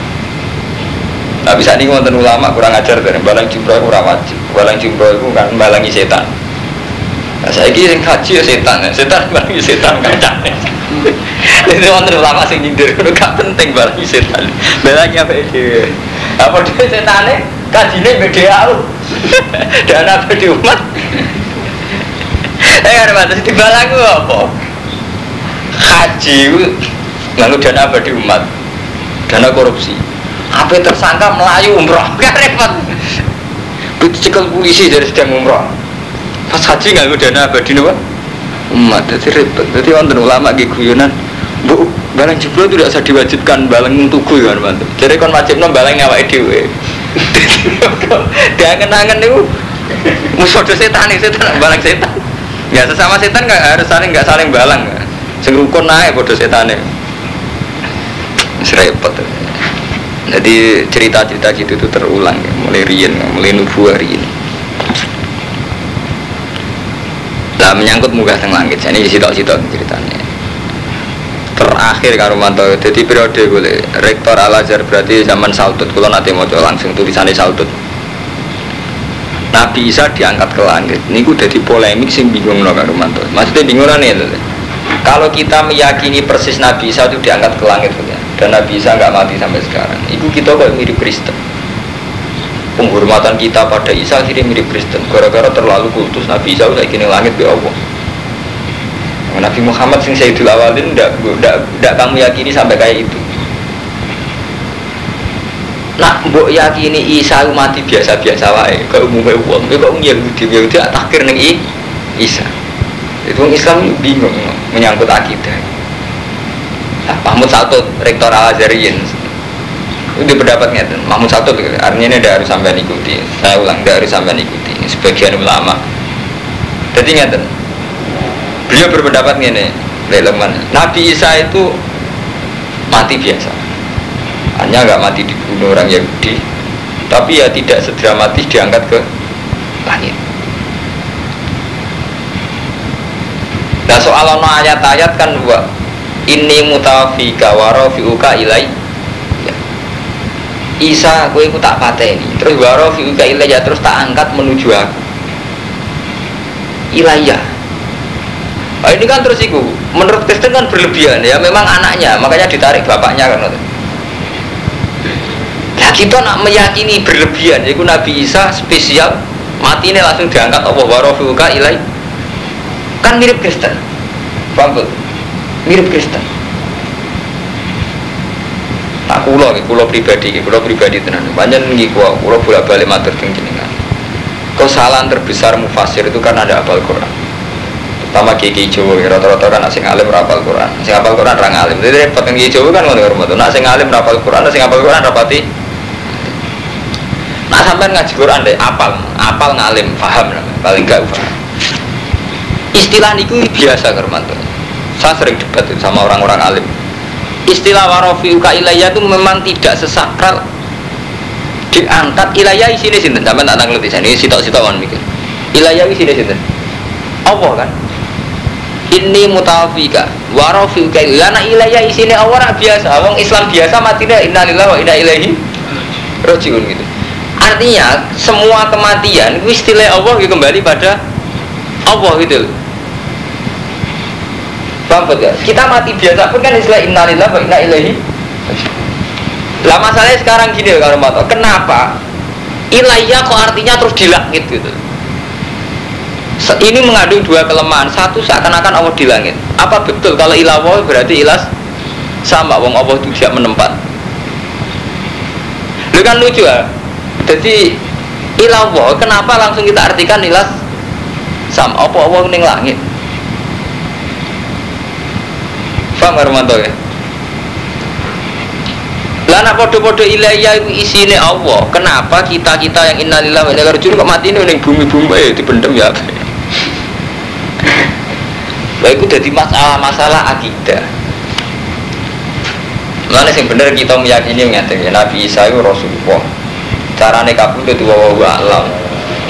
[SPEAKER 1] Nah bisa nih wonten ulama kurang ajar dari balang jumroh kurang wajib. Balang jumroh itu kan balangi setan. Nah saya kira kaji ya setan, setan balangi setan kaca. Jadi wonten ulama sing nyindir itu gak penting balangi setan. Balangi apa itu? Apa dia setannya? Kajinya beda aku. Dan apa di umat? Eh ada batas di balangu apa? Haji lalu dana apa di umat? Dana korupsi apa tersangka melayu umroh gak repot cekel polisi dari sedang umroh pas haji nggak dana abadi nih umat jadi repot jadi wonten ulama gitu guyonan bu balang jebol itu tidak usah diwajibkan balang tuku ya mantu jadi kon wajib no balang nyawa dewe dia kenangan itu musuh setan setan balang setan. Ya sesama setan nggak harus saling nggak saling balang sing rukun naik bodoh setan repot. Jadi cerita-cerita gitu itu terulang mulai rian, mulai nubu hari ini. Lah menyangkut muka teng langit, ini sitok-sitok ceritanya. Terakhir karo mantau, jadi periode boleh rektor Al Azhar berarti zaman Saudut, kalau nanti mau langsung tulisannya Saudut. Nabi Isa diangkat ke langit, ini udah di polemik sing bingung loh karo mantau. Maksudnya bingung nih, kalau kita meyakini persis Nabi Isa itu diangkat ke langit, dan Nabi Isa nggak mati sampai sekarang itu kita kok mirip Kristen penghormatan kita pada Isa akhirnya mirip Kristen. Gara-gara terlalu kultus Nabi Isa udah kini langit be Allah. Nabi Muhammad sing Sayyidul Awalin tidak kamu yakini sampai kayak itu. Nah, mbok yakini Isa mati biasa-biasa wae, umumnya uang, kau kok Yahudi Yahudi takhir nih Isa. Itu Islam bingung menyangkut akidah. Nah, Mahmud Saltut, rektor Al Azhariyin itu pendapatnya Mahmud Saltut artinya ini tidak harus sampai ikuti saya ulang tidak harus sampai ikuti sebagian ulama jadi ngerti beliau berpendapat ini Leman. Nabi Isa itu mati biasa. Hanya nggak mati dibunuh orang Yahudi, tapi ya tidak sedramatis diangkat ke langit. Nah soal ayat-ayat kan wa ini mutawafika warofiuka ilai ya. Isa gue tak pateni terus warofiuka ilai ya terus tak angkat menuju aku. Ilayah Nah, ini kan terus itu menurut Kristen kan berlebihan ya memang anaknya makanya ditarik bapaknya kan Nah kita nak meyakini berlebihan Yaitu Nabi Isa spesial mati ini langsung diangkat Allah warofuka ilai kan mirip Kristen. Paham mirip Kristen tak kulo nih kulo pribadi kulo pribadi tenan. Banyak nih kulo kulo bolak balik matur jenengan. Kesalahan terbesar mufasir itu kan ada apal Quran. Pertama kiai Jawa rata-rata kan asing alim rapal Quran. Asing apal Quran orang alim jadi repot yang kiai Jawa kan ngono hormat nah asing alim rapal Quran asing apal Quran rapati nah sampai ngaji Quran deh apal apal ngalim paham paling gak paham istilah niku biasa Kermanto saya sering debat sama orang-orang alim istilah warofiuka ilayah itu memang tidak sesakral. Diangkat ilayah sini sinten? Sampai tak ngerti ini sitok-sitok kan mikir. Ilayah sini sinten? Allah kan? Ini mutawafika warofiuka ilayah nah ilayah sini Allah biasa. Orang Islam biasa mati deh innalillah wa inna ilaihi rojiun gitu. Artinya semua kematian istilah Allah kembali pada Allah gitu. loh Paham ya? Kita mati biasa pun kan istilah innalillah wa inna ilaihi lah masalahnya sekarang gini kalau mau tahu kenapa ilayah kok artinya terus di langit gitu? Ini mengandung dua kelemahan. Satu seakan-akan Allah di langit. Apa betul kalau ilawah berarti ilas sama? Wong Allah itu tidak menempat. Lu kan lucu ya jadi ilawah kenapa langsung kita artikan ilas sama? Apa Allah ning langit Paham Armanto ya? Lah nak podo-podo ilayah itu isine Allah. Kenapa kita-kita yang innalillahi wa inna ilaihi kok mati ning bumi-bumi eh dipendem ya? Lah itu jadi masalah-masalah akidah. Mana sing bener kita meyakini ngeten ya Nabi Isa itu Rasulullah. Carane kabul itu wa wa alam.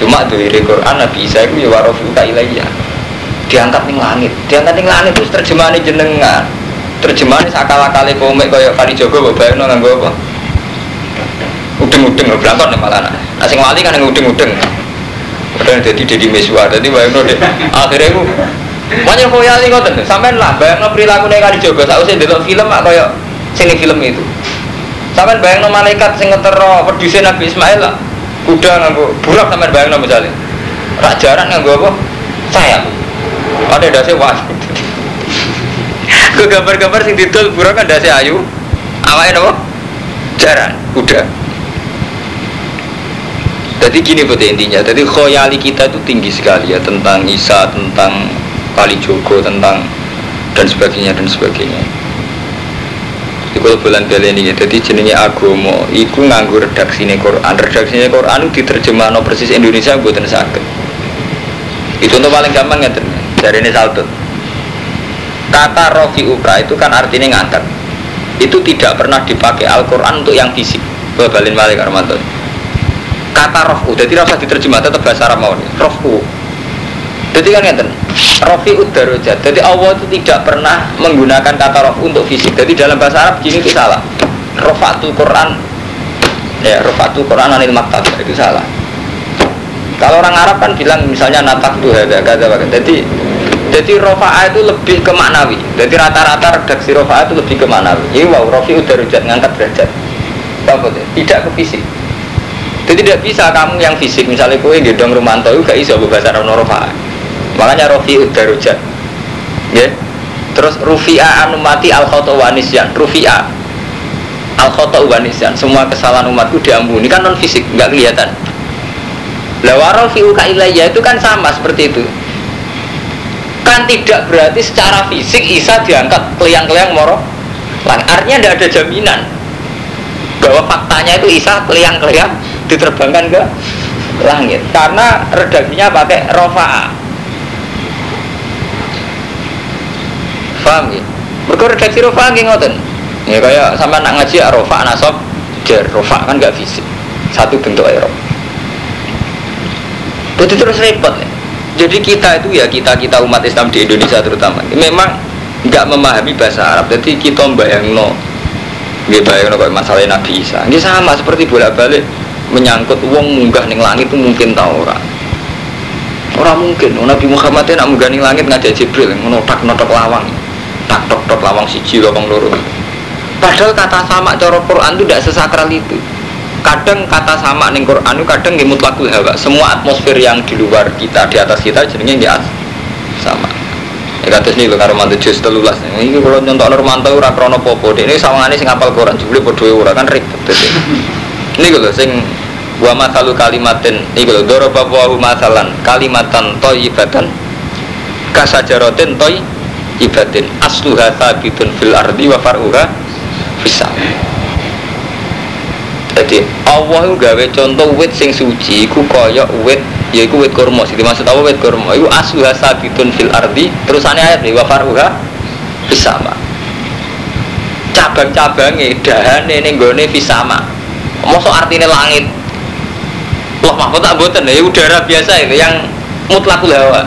[SPEAKER 1] Cuma dari Quran Nabi Isa itu ya warofuka ilayah. Diangkat ning langit. Diangkat ning langit terus terjemahane jenengan terjemahan sakala-kali komik kaya kali Jogo mbok bayangno nganggo apa? Udeng-udeng nih malah. Nah sing wali kan yang udeng-udeng. Padahal jadi jadi mesua, jadi bayangno deh. Akhirnya aku Makanya koyali ngoten, sampean lah bayangno perilaku nih kali Jogo, saya usah delok film mak kaya sini film itu. Sampean bayangno malaikat sing ngetero produsen Nabi Ismail lah. Kuda nganggo burak sampean bayangno misalnya. Rak jaran nganggo apa? Sayap. Ada dasi wah. Ke gambar-gambar sing didol burung kan dasi ayu. Awalnya apa? Jaran, kuda. Jadi gini betul intinya. Jadi khoyali kita itu tinggi sekali ya tentang Isa, tentang Kali Jogo, tentang dan sebagainya dan sebagainya. Jadi kalau bulan beli ini, jadi jenenge agomo, iku nganggu redaksi Quran. Redaksi Quran itu diterjemah no persis Indonesia buatan sakit. Itu untuk paling gampang ya dari ini saltut kata rofi uka itu kan artinya ngangkat itu tidak pernah dipakai Al-Quran untuk yang fisik. Balin balik Armanto kata rofu jadi rasa diterjemah tetap bahasa Arab mau rofu jadi kan ngeten rofi udarojat. Jadi Allah itu tidak pernah menggunakan kata rofu untuk fisik. Jadi dalam bahasa Arab gini itu salah. Rofatu Quran. Ya rofatu Quran anil maktab. Itu salah. Kalau orang Arab kan bilang misalnya natak tuh ada kata jadi jadi rofa'a itu lebih ke maknawi. Jadi rata-rata redaksi rofa'a itu lebih ke maknawi. Ini wow, rofi udah rujat ngangkat derajat. Tidak ke fisik. Jadi tidak bisa kamu yang fisik, misalnya kue gendong Romanto itu gak bisa bahasa Arab rofa'a. Makanya rofi udah rujat. Ya. Terus rufi'a anu mati al wanisyan. Rufi'a al wanisyan. Semua kesalahan umatku diampuni kan non fisik, nggak kelihatan. Lawarol fi'uka ilayya itu kan sama seperti itu kan tidak berarti secara fisik Isa diangkat keliang-keliang moro artinya tidak ada jaminan bahwa faktanya itu Isa keliang-keliang diterbangkan ke langit karena redaksinya pakai rofa Paham ya? Mergo redaksi rofa nggih. Ya kaya sampean nak ngaji rofa nasab jar rofa kan gak fisik. Satu bentuk aerob. Jadi terus repot ya. Jadi kita itu ya kita kita umat Islam di Indonesia terutama memang nggak memahami bahasa Arab. Jadi kita bayang no, nggak bayang no masalah Nabi Isa. Ini sama seperti bolak balik menyangkut uang munggah ning langit itu mungkin tahu orang. Orang mungkin. Nabi Muhammad itu nak munggah ning langit ngajak Jibril ngotak notok lawang, tak tok tok lawang siji lawang loro. Padahal kata sama cara Quran itu tidak sesakral itu kadang kata sama ning Quran itu kadang nggih mutlakul hawa. Semua atmosfer yang di luar kita, di atas kita jenenge nggih sama. Ya kados niku karo mantu jus 13. Iki kalau nyontok Nurmanto ora krana apa-apa. Dene sawangane sing apal Quran jebule padha ora kan ribet. Niku lho sing wa masalu kalimatin iku lho daraba wa masalan kalimatan thayyibatan kasajaratin thayyibatin asluha sabitun fil ardi wa far'uha fis jadi Allah itu gawe contoh wit sing suci iku kaya wit yaiku wit kurma. Sing dimaksud apa wit kurma? Iku asluha sabitun fil ardi terusane ayat wa faruha fisama. Cabang-cabange dahane ning gone fisama. Mosok artine langit. Loh mahfud tak boten ya udara biasa itu yang mutlakul hawa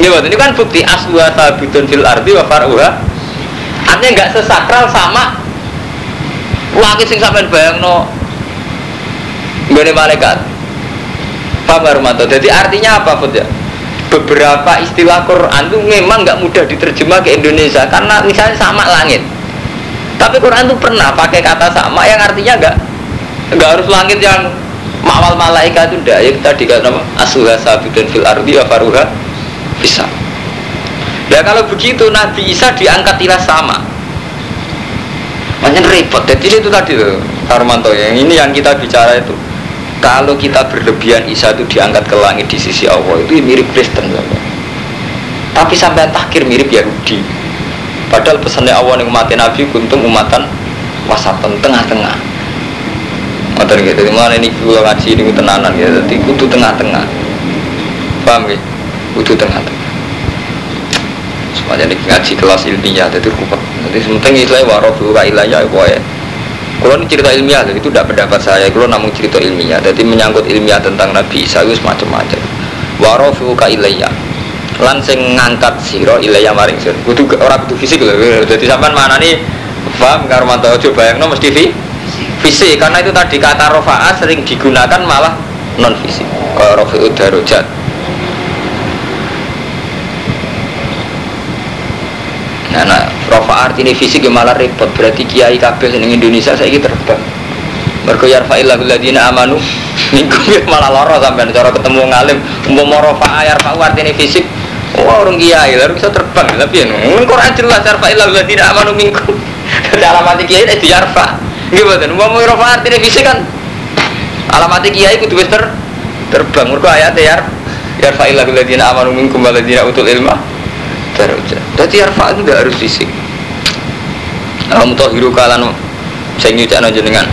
[SPEAKER 1] ini ini kan bukti asluha sabitun fil ardi wa faruha. Artinya nggak sesakral sama Langit sing sampean bayangno nggone malaikat. Paham Romanto? Jadi artinya apa, Fud ya? Beberapa istilah Quran itu memang nggak mudah diterjemah ke Indonesia karena misalnya sama langit. Tapi Quran itu pernah pakai kata sama yang artinya nggak nggak harus langit yang mawal malaikat itu ndak ya kita dikatakan nama asuha sabidun fil ardi wa faruha bisa. Ya kalau begitu Nabi Isa diangkat ilah sama banyak repot. Jadi itu tadi tuh Karmanto yang ini yang kita bicara itu. Kalau kita berlebihan Isa itu diangkat ke langit di sisi Allah itu mirip Kristen sama. Tapi sampai takhir mirip Yahudi. Padahal pesannya Allah yang mati Nabi kuntum umatan wasatan tengah-tengah. Motor gitu, mana ini kalau ngaji ini tenanan ya, jadi kudu tengah-tengah. Paham ya? Kudu tengah-tengah semuanya ini ngaji kelas ilmiah jadi rupa. Jadi sementing istilah warofu wa ilayah ya kalau ini cerita ilmiah itu tidak pendapat saya. Kalau namun cerita ilmiah jadi menyangkut ilmiah tentang Nabi Isa itu semacam-macam. Warofu ka ilayah lan sing ngangkat siro ilayah maring sir kudu orang kudu fisik loh jadi sampean mana nih paham karo mantau coba yang mesti fi fisik. Karena itu tadi kata rofa'a sering digunakan malah non fisik kalau rofi'ud darujat Nah rofa artinya fisik ya malah repot. Berarti kiai kabeh seneng Indonesia saya terbang. Mergo yarfa'illahu alladziina amanu minggu malah loro sampean cara ketemu ngalim umpama rofa yarfa'u artinya fisik Wah orang kiai lalu bisa terbang tapi ya nung Quran jelas yarfa'illahu alladziina amanu minkum. Jadi alamat kiai itu yarfa. Gimana? Umpama rofa artinya fisik kan alamat kiai wis ter terbang. Mergo ayat ya yarfa'illahu alladziina amanu minkum walladziina utul ilma darajat. Jadi arfa itu tidak harus fisik. Kamu tahu hiru kalan saya nyucak jenengan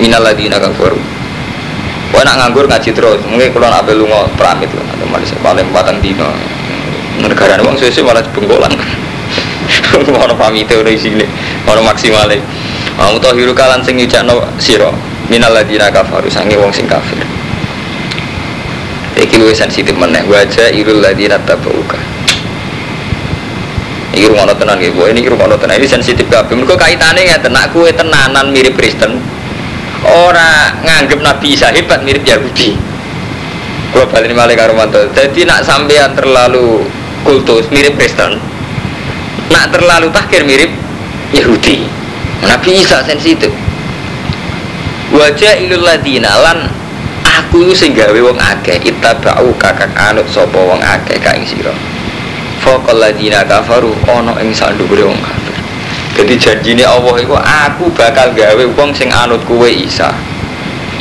[SPEAKER 1] minal ladina kafaru. Wah nak nganggur ngaji terus, mungkin kalau nak belu mau pramit lah, atau malah paling batang dino. Negara uang sesuai malah bengkolan. Mau pamit udah sini, mau maksimal. Kamu tahu hiru sing nyucak no siro minal ladina kafaru sangi wong sing kafir. Iki luwih sensitif meneh wajah irul ladina tabauka ini rumah tenan gitu, ini rumah tenan ini sensitif kabeh. Mereka kaitannya ya tenak kue tenanan mirip Kristen. Orang nganggep Nabi Isa hebat mirip Yahudi. Kalau balik malah karo Jadi nak sampean terlalu kultus mirip Kristen. Nak terlalu takir mirip Yahudi. Nabi Isa sensitif. Wajah ilul ladina lan aku sing gawe wong akeh ittaba'u kakak anut sapa wong akeh kaing sira Fakal ladina kafaru ono ing sandure wong kafir. Jadi janjine Allah iku aku bakal gawe wong sing anut kuwe Isa.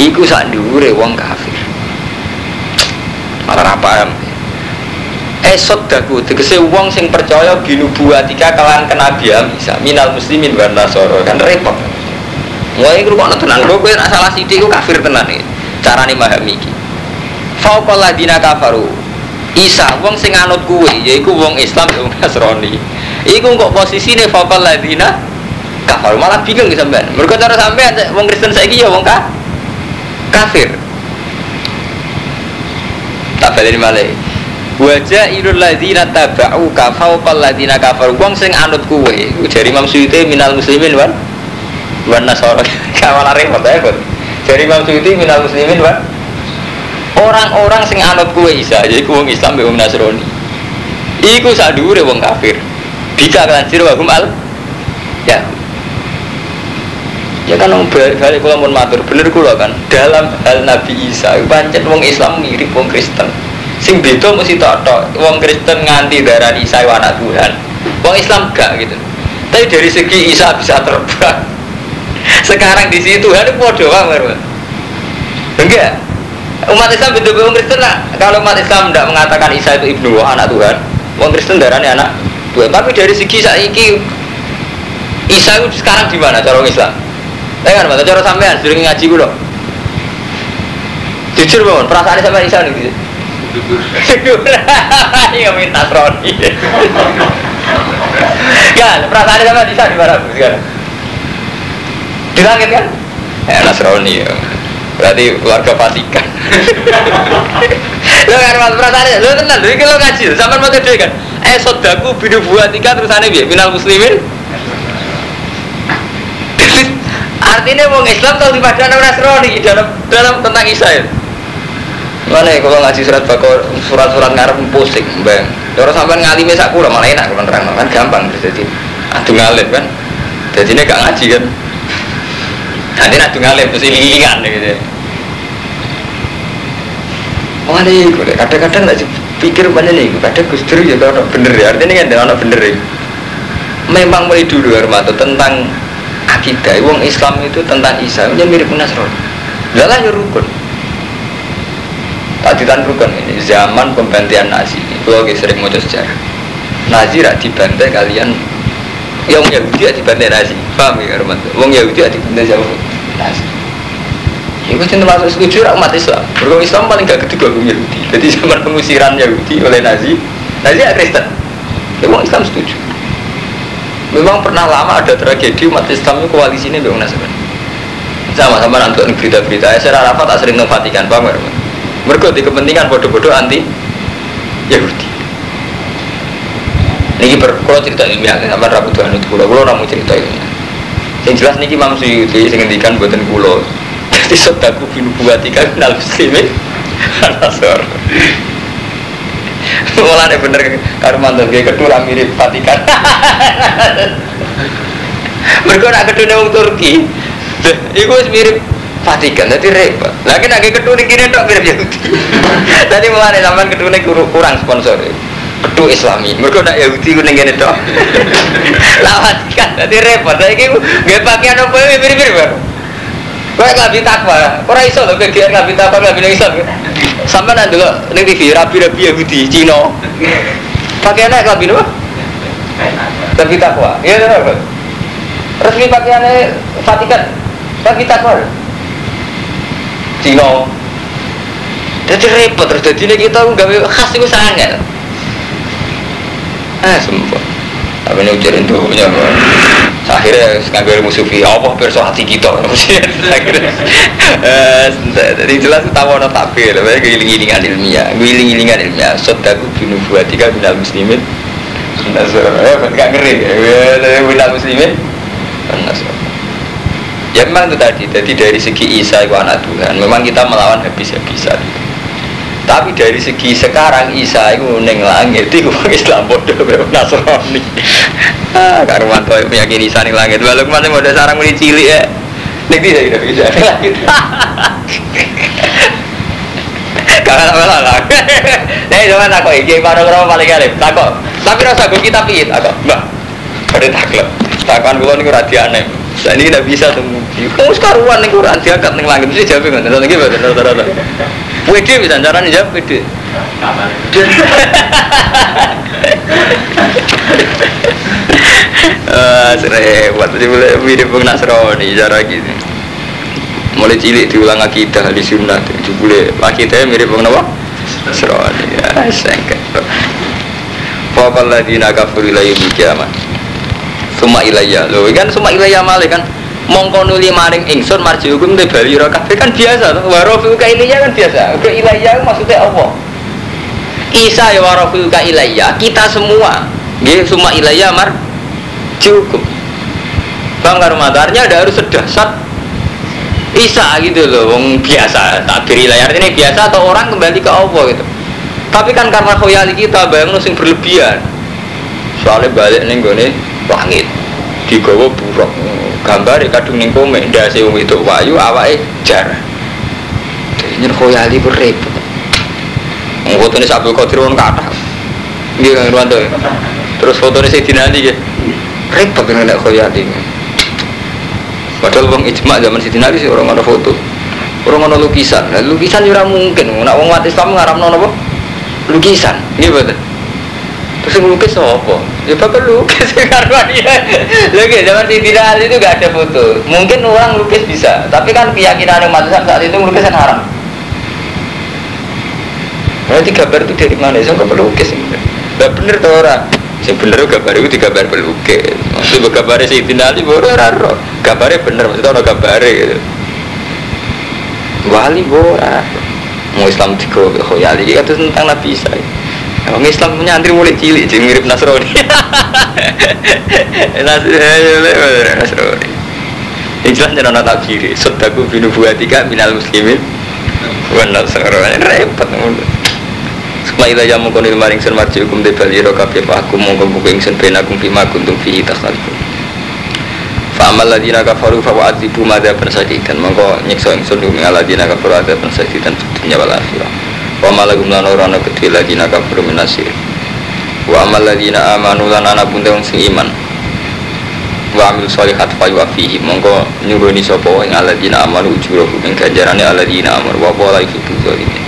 [SPEAKER 1] Iku sandure wong kafir. Malah paham. Esot daku tegese wong sing percaya binubuatika kelan kenabian Isa minal muslimin wa nasara kan repot. Wah iku kok tenan kok kowe salah sithik iku kafir tenan iki. Carane memahami iki. Faqal ladina kafaru Isa wong sing anut kuwe yaiku wong Islam wong Nasrani. Iku kok posisine fakal ladina kafir malah bingung sampean. Mergo cara sampean wong Kristen saiki ya wong ka kafir. Tak balik malih. Wajah irul ladina tabau kafau pal ladina kafir. Wong sing anut kuwe. Jari Imam Suyuti minal muslimin wan wan nasara. Kawalan repot ya, Bud. Jari Imam minal muslimin wan orang-orang sing anut kue Isa jadi wong Islam be Nasrani. Iku sak dhuwure wong kafir. Bisa kelancir wa hum al ya. Ya kan balik kula mun matur bener kula kan. Dalam hal Nabi Isa pancen wong Islam mirip wong Kristen. Sing beda mesti tok wong Kristen nganti darah Isa anak Tuhan. Wong Islam gak gitu. Tapi dari segi Isa bisa terbang. Sekarang di situ Tuhan itu podo banget enggak umat Islam bentuk orang Kristen lah. Kalau umat Islam tidak mengatakan Isa itu ibnu anak Tuhan, orang Kristen darahnya anak Tuhan. Tapi dari segi saiki Isa itu sekarang di mana cara orang Islam? Ya kan, mata cara sampean sering ngaji gue loh. Jujur bangun, perasaan sama Isa nih. Syukur. Iya minta Roni. Kan, perasaan sama Isa di mana sekarang? Di langit kan? Ya Nasrani ya. Berarti keluarga Vatikan. lo kan mas perasaan lo tenang, lo lo ngaji, sampai mau tidur kan. Eh sodaku binu buatika terus aneh biar final muslimin. Artinya wong Islam tahu di padang Nasrani dalam dalam tentang Isa. Mana ya kalau ngaji surat bakor surat-surat ngarep pusing, bang. Orang sampai ngalimi sak kula malah enak kalau nerang kan gampang jadi. Aduh ngalim kan. Jadi ini gak ngaji kan. Nanti nak ngalim terus ilingan gitu. Mana itu? Kadang-kadang nggak pikir mana nih? Kadang Gus Dur ya kalau bener ya. Artinya kan ada bener ya. Memang mulai dulu Armato tentang akidah. Wong Islam itu tentang Isa. Ini mirip Nasrani. Lalah ya rukun. Tadi tan rukun ini zaman pembantian Nazi. Kalau sering mau sejarah. Nazi rak dibantai kalian yang Yahudi ya dibantai Nazi. Paham ya Armato? Wong Yahudi ya dibantai siapa? Nazi. Itu cinta masuk setuju umat Islam. Berkong Islam paling gak ketiga kaum Yahudi. Jadi zaman pengusiran Yahudi oleh Nazi, Nazi ya Kristen. Memang Islam setuju. Memang pernah lama ada tragedi umat Islam itu koalisi ini dengan Nasrani. Sama-sama nanti berita-berita. Saya Arafat tak sering memfatikan bang. Mereka di kepentingan bodoh-bodoh anti Yahudi. Ini ber, kalau cerita ilmiah, sama rabu Tuhan itu kulo namu cerita ilmiah. Yang jelas niki Imam Suyuti sing ngendikan buatan kulo. Jadi sodaku binu buatika minal muslimin Nasor Mulanya bener karo mantan kayak kedua mirip Vatikan Mereka nak kedua wong Turki Iku mirip Vatikan, jadi repot. Nak kedua ini kini tak mirip Yahudi. Jadi mulanya zaman kedua ini kurang sponsor. Kedua Islami, mereka nak Yahudi kuning gini dok. Lawan kan, jadi repot. Lagi gak pakaian apa mirip-mirip. Kowe ngabi takwa, ora iso lho kegiatan ngabi takwa ngabi iso. Sampai nanti dulu ning TV rapi-rapi Yahudi Cina. Pakaiannya ngabi apa? Ngabi takwa. Iya benar. Resmi pakaiannya Vatikan. Ngabi takwa. Cina. Jadi repot terus jadi kita nggak khas itu sangat. Ah sumpah. Tapi ini ujarin punya akhirnya ngambil musuhi apa perso hati kita? Akhirnya. Jadi jelas tahu no takbir. Tapi giling-gilingan ilmiah giling-gilingan ilmiah. Sodaku binu buatika binal muslimin. Ya gak ngeri. Binal muslimin. Ya memang itu tadi. Jadi dari segi Isa itu anak Tuhan. Memang kita melawan habis-habisan tapi dari segi sekarang Isa itu neng langit itu Islam bodoh Nasrani. Ah karuan tuh meyakini Isa neng langit. Walau ke mana mau sarang mulai cilik ya. Neng tidak tidak bisa neng langit karena apa lah. Nih cuma takut baru berapa paling kali takut tapi rasa gue kita pihit takut mbak. Ada takut takutan gue nih kurang aneh saya ini tidak bisa tunggu kamu sekarang nih kurang diangkat neng langit. Mesti jawab nggak nanti gimana rata-rata Wede bisa caranya jawab wede. Ah, serempet jadi mulai mirip Bang Nasrani cara gini. Mulai cilik diulang akidah di sunnah itu boleh akidahnya mirip Bang Nawa Nasrani ya sengket. Faqal ladina kafaru la yumil kiamat. Suma ilayya. Lho, kan suma ilayya malih kan. Mongko nuli maring ingsun marji hukum te bali kabeh kan biasa to. Wa rafiu ka ilayya kan biasa. Ke ilayya maksudnya Allah. Isa ya wa rafiu ka ilayya. Kita semua nggih suma ilayya mar hukum. Bang Artinya ada harus sedasat Isa gitu loh, wong biasa takbir ilayah ini biasa atau orang kembali ke Allah gitu. Tapi kan karena khoyali kita bayang sing berlebihan. Soalnya balik nih gue langit digawa buruk gambar kadung ning komik ndase wong itu wayu awake jar. Nyen khoyali ku repot. Fotone Abdul Qadir wong kathah. Nggih Kang Irwanto. Terus fotone Sayyidina Ali nggih. Repot nek khoyali. Padahal wong ijma zaman Siti sih orang ada foto, orang ada lukisan. Nah, lukisan juga mungkin. Nak wong mati Islam ngaram apa? Lukisan. Iya betul. Terus yang lukis apa? Ya bapak lukis karena. Lagi zaman Siti Nali itu gak ada foto. Mungkin orang lukis bisa, tapi kan keyakinan umat Islam saat itu lukisan haram. Berarti gambar itu dari mana? Saya nggak lukis. Gak bener tuh orang. Bener gambar itu digambar pelukis. Maksud gambar si Ali baru raro. Gambarnya bener maksudnya ono gambar gitu. Wali bora. Mau Islam kan itu tentang Nabi Isa. Orang Islam punya antri mulai cilik, jadi mirip Nasrani. Nasrani. Ini jelas jangan nata kiri. Sodaku binu buatika minal muslimin. Bukan Nasrani. Repot. Suma ila ya mongko nil maring sun marji hukum de bali ro kabeh aku mongko buku ingsun ben aku bima kuntum fi tasalifun. Fa amal ladina kafaru fa wa'adibu madza persadidan mongko nyiksa ingsun ing ladina kafaru ada persadidan dunya wal. Wa malagum lan ora ana kedhe ladina kafaru minasir. Wa amal ladina amanu lan ana pun wong sing iman. Wa amil sholihat fa yuafihi mongko nyuruni sapa ing aladina amanu ujurahum ing ganjarane aladina amanu wa wala yuhibbu zalimin.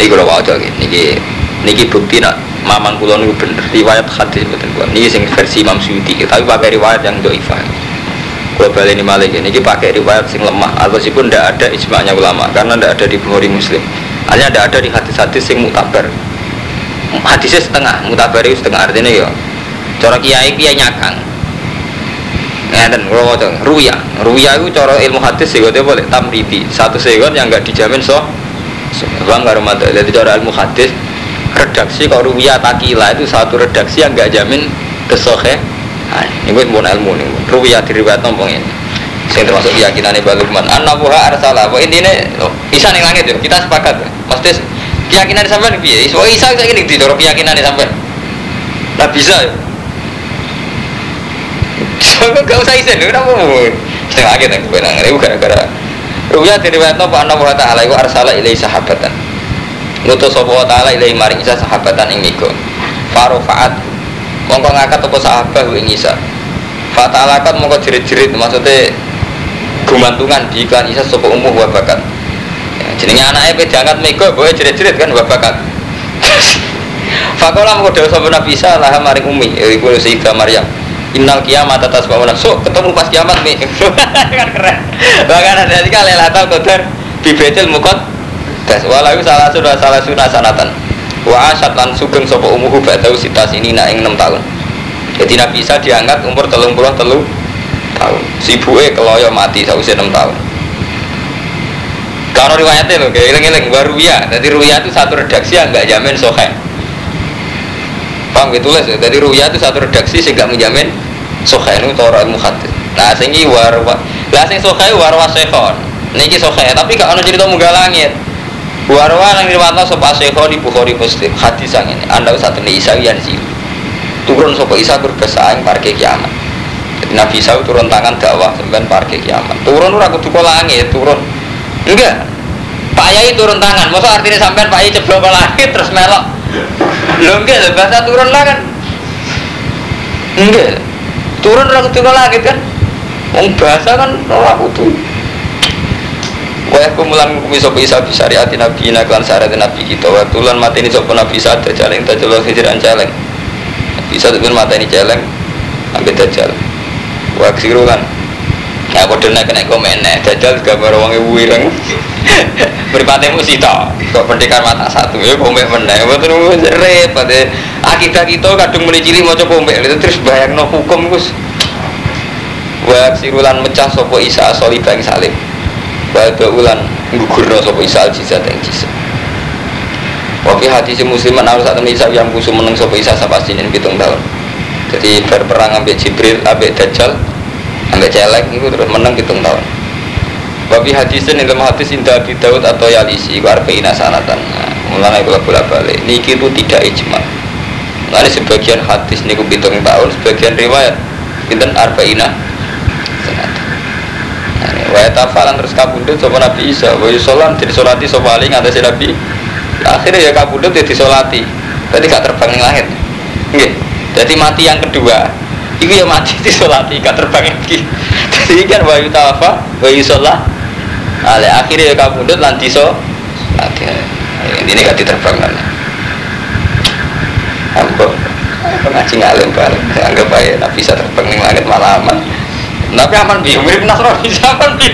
[SPEAKER 1] Ini kalau wajar niki niki bukti nak mamang kulo niku bener riwayat hadis betul kulo. Niki sing versi Imam tapi pakai riwayat yang doifah. Balik ini malah niki pakai riwayat sing lemah, atau pun tidak ada ijma'nya ulama karena tidak ada di Bukhari Muslim. Hanya tidak ada di hadis-hadis sing mutabar. Hadisnya setengah, mutabar itu setengah artinya ya. Cara kiai kiai nyakang. dan kalau mau ruya, ruya itu cara ilmu hadis sih boleh tamridi satu segon yang nggak dijamin so Bang karo mata jadi cara ilmu hadis redaksi kalau ruwiyah takila itu satu redaksi yang gak jamin kesohe nah, ini gue mau ilmu nih. Ruwiyah diriwayat nombong ini. Saya termasuk keyakinan ini balukman anak buha arsalah bahwa ini oh, isa nih langit ya? Kita sepakat maksudnya keyakinan sampai nih so isa saya ini di keyakinan sampai nah bisa ya. So gak usah isen kenapa mau setengah lagi nih gue nangis gara-gara Ruya diriwayat nopo? Anna wa ta'ala. Iku arsala ilai sahabatan. Ngutus sopa wa ta'ala ilai maring isa sahabatan ing miko Farofaat Mongko ngakat apa sahabah ing isa Fatalakat mongko jerit-jerit Maksudnya Gumantungan di iklan isa sopa umuh wa bakat. Ya, Jenenge anaknya pe diangkat miko Boleh jerit-jerit kan wa bakat. Fakola mongko dawa sopa nabi isa Laha maring umi Iku Sayyidah Maryam. Innal kiamat atas bangunan so ketemu pas kiamat nih kan keren. Bahkan ada tiga lelatal kotor bibetil mukot. Tes walau salah sudah salah sunnah sanatan wa asat lan sugeng sopo umuhu batau sitas ini nak enam tahun jadi Nabi Isa diangkat umur telung puluh telu tahun si buwe keloyo mati sausia enam tahun kalau riwayatnya loh kayak iling-iling baru ya jadi ruya itu satu redaksi yang nggak jamin sohe Paham gitu lah, jadi ruya itu satu redaksi sehingga menjamin sokai itu Torah ilmu hadis. Nah, sehingga warwa, lah sing sokai warwa sekhon. Niki sokai, tapi kalau cerita munggah langit. Warwa yang diriwayatkan sopa sekhon di Bukhari Muslim hadis yang ini. Anda usah tenih Isa yang sih. Turun sopa Isa berkesaing parkir kiamat. Jadi Nabi Isa turun tangan dakwah sampai parkir kiamat. Turun ora kudu langit, turun. Enggak. Pak Yai turun tangan, masa artinya sampai Pak Yai ceblok ke langit terus melok Lo enggak, bahasa turun lah kan Enggak Turun lah ke langit kan Wong bahasa kan ora kudu Wa kumulan kumi sapa isa bi syariat nabi ina kan syariat nabi kita wa tulan mati ini sapa nabi sa dajal ing dajal hijiran celeng bisa tuh mata ini celeng ambil dajal wa siru kan ya padha nek kena komen nek dajal gambar wong ibu ireng Beripatemu sih toh, kok pendekar mata satu ya pompek meneh. Mboten repot ya. Akidah kita kadung mulai cilik maca pompek itu terus bayangno hukum Gus. Wa sirulan mecah sapa Isa soli bang salim. Wa ulan gugurno sapa Isa jizat ing jizat. Wafi hati si musliman harus saat Isa yang kusum meneng sapa Isa sampai sini pitung tahun. Jadi berperang ambil Jibril, ambil Dajjal, ambil celek itu terus menang pitung tahun. Wafi hadisin dalam hadis indah Abi Daud atau Yalisi Warfa'ina sanatan nah, Mulanya kalau bola balik Niki itu tidak ijma Mulanya sebagian hadis niku pitung tahun Sebagian riwayat Pinten sanatan Nah, Wa tafalan terus kabundut Sopo Nabi Isa Wa yusolan jadi solati Sopo Ali ngatasi Nabi Akhirnya ya kabundut jadi solati Berarti gak terbang yang langit Nggih. Jadi mati yang kedua Iku ya mati di solati gak terbang lagi Jadi kan wa yutafa Wa yusolah Ale akhirnya ya kabundut lan diso. Ini gak diterbang kan. Ambo ngaji ngalim bareng. Anggap aja Nabi bisa terbang ning langit malaman. Tapi aman bi, mirip Nasrani aman bi.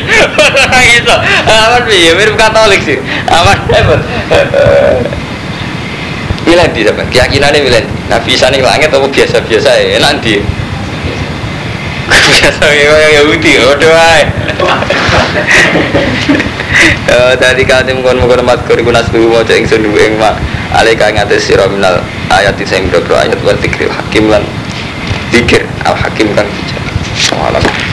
[SPEAKER 1] Iso. Aman bi, mirip Katolik sih. Aman hebat. Milan di sampean. Keyakinannya Milan. Nabi bisa ning langit apa biasa-biasa ya? Enak di. Biasa kayak Yahudi, udah. Eh, tadi kate mungkon mungkon mat kuri kunas dulu mau cek ingsun dulu ing mak alika ngates sira minal ayat sing boro ayat dzikril hakim lan zikir al hakim kan bijak. A'lam.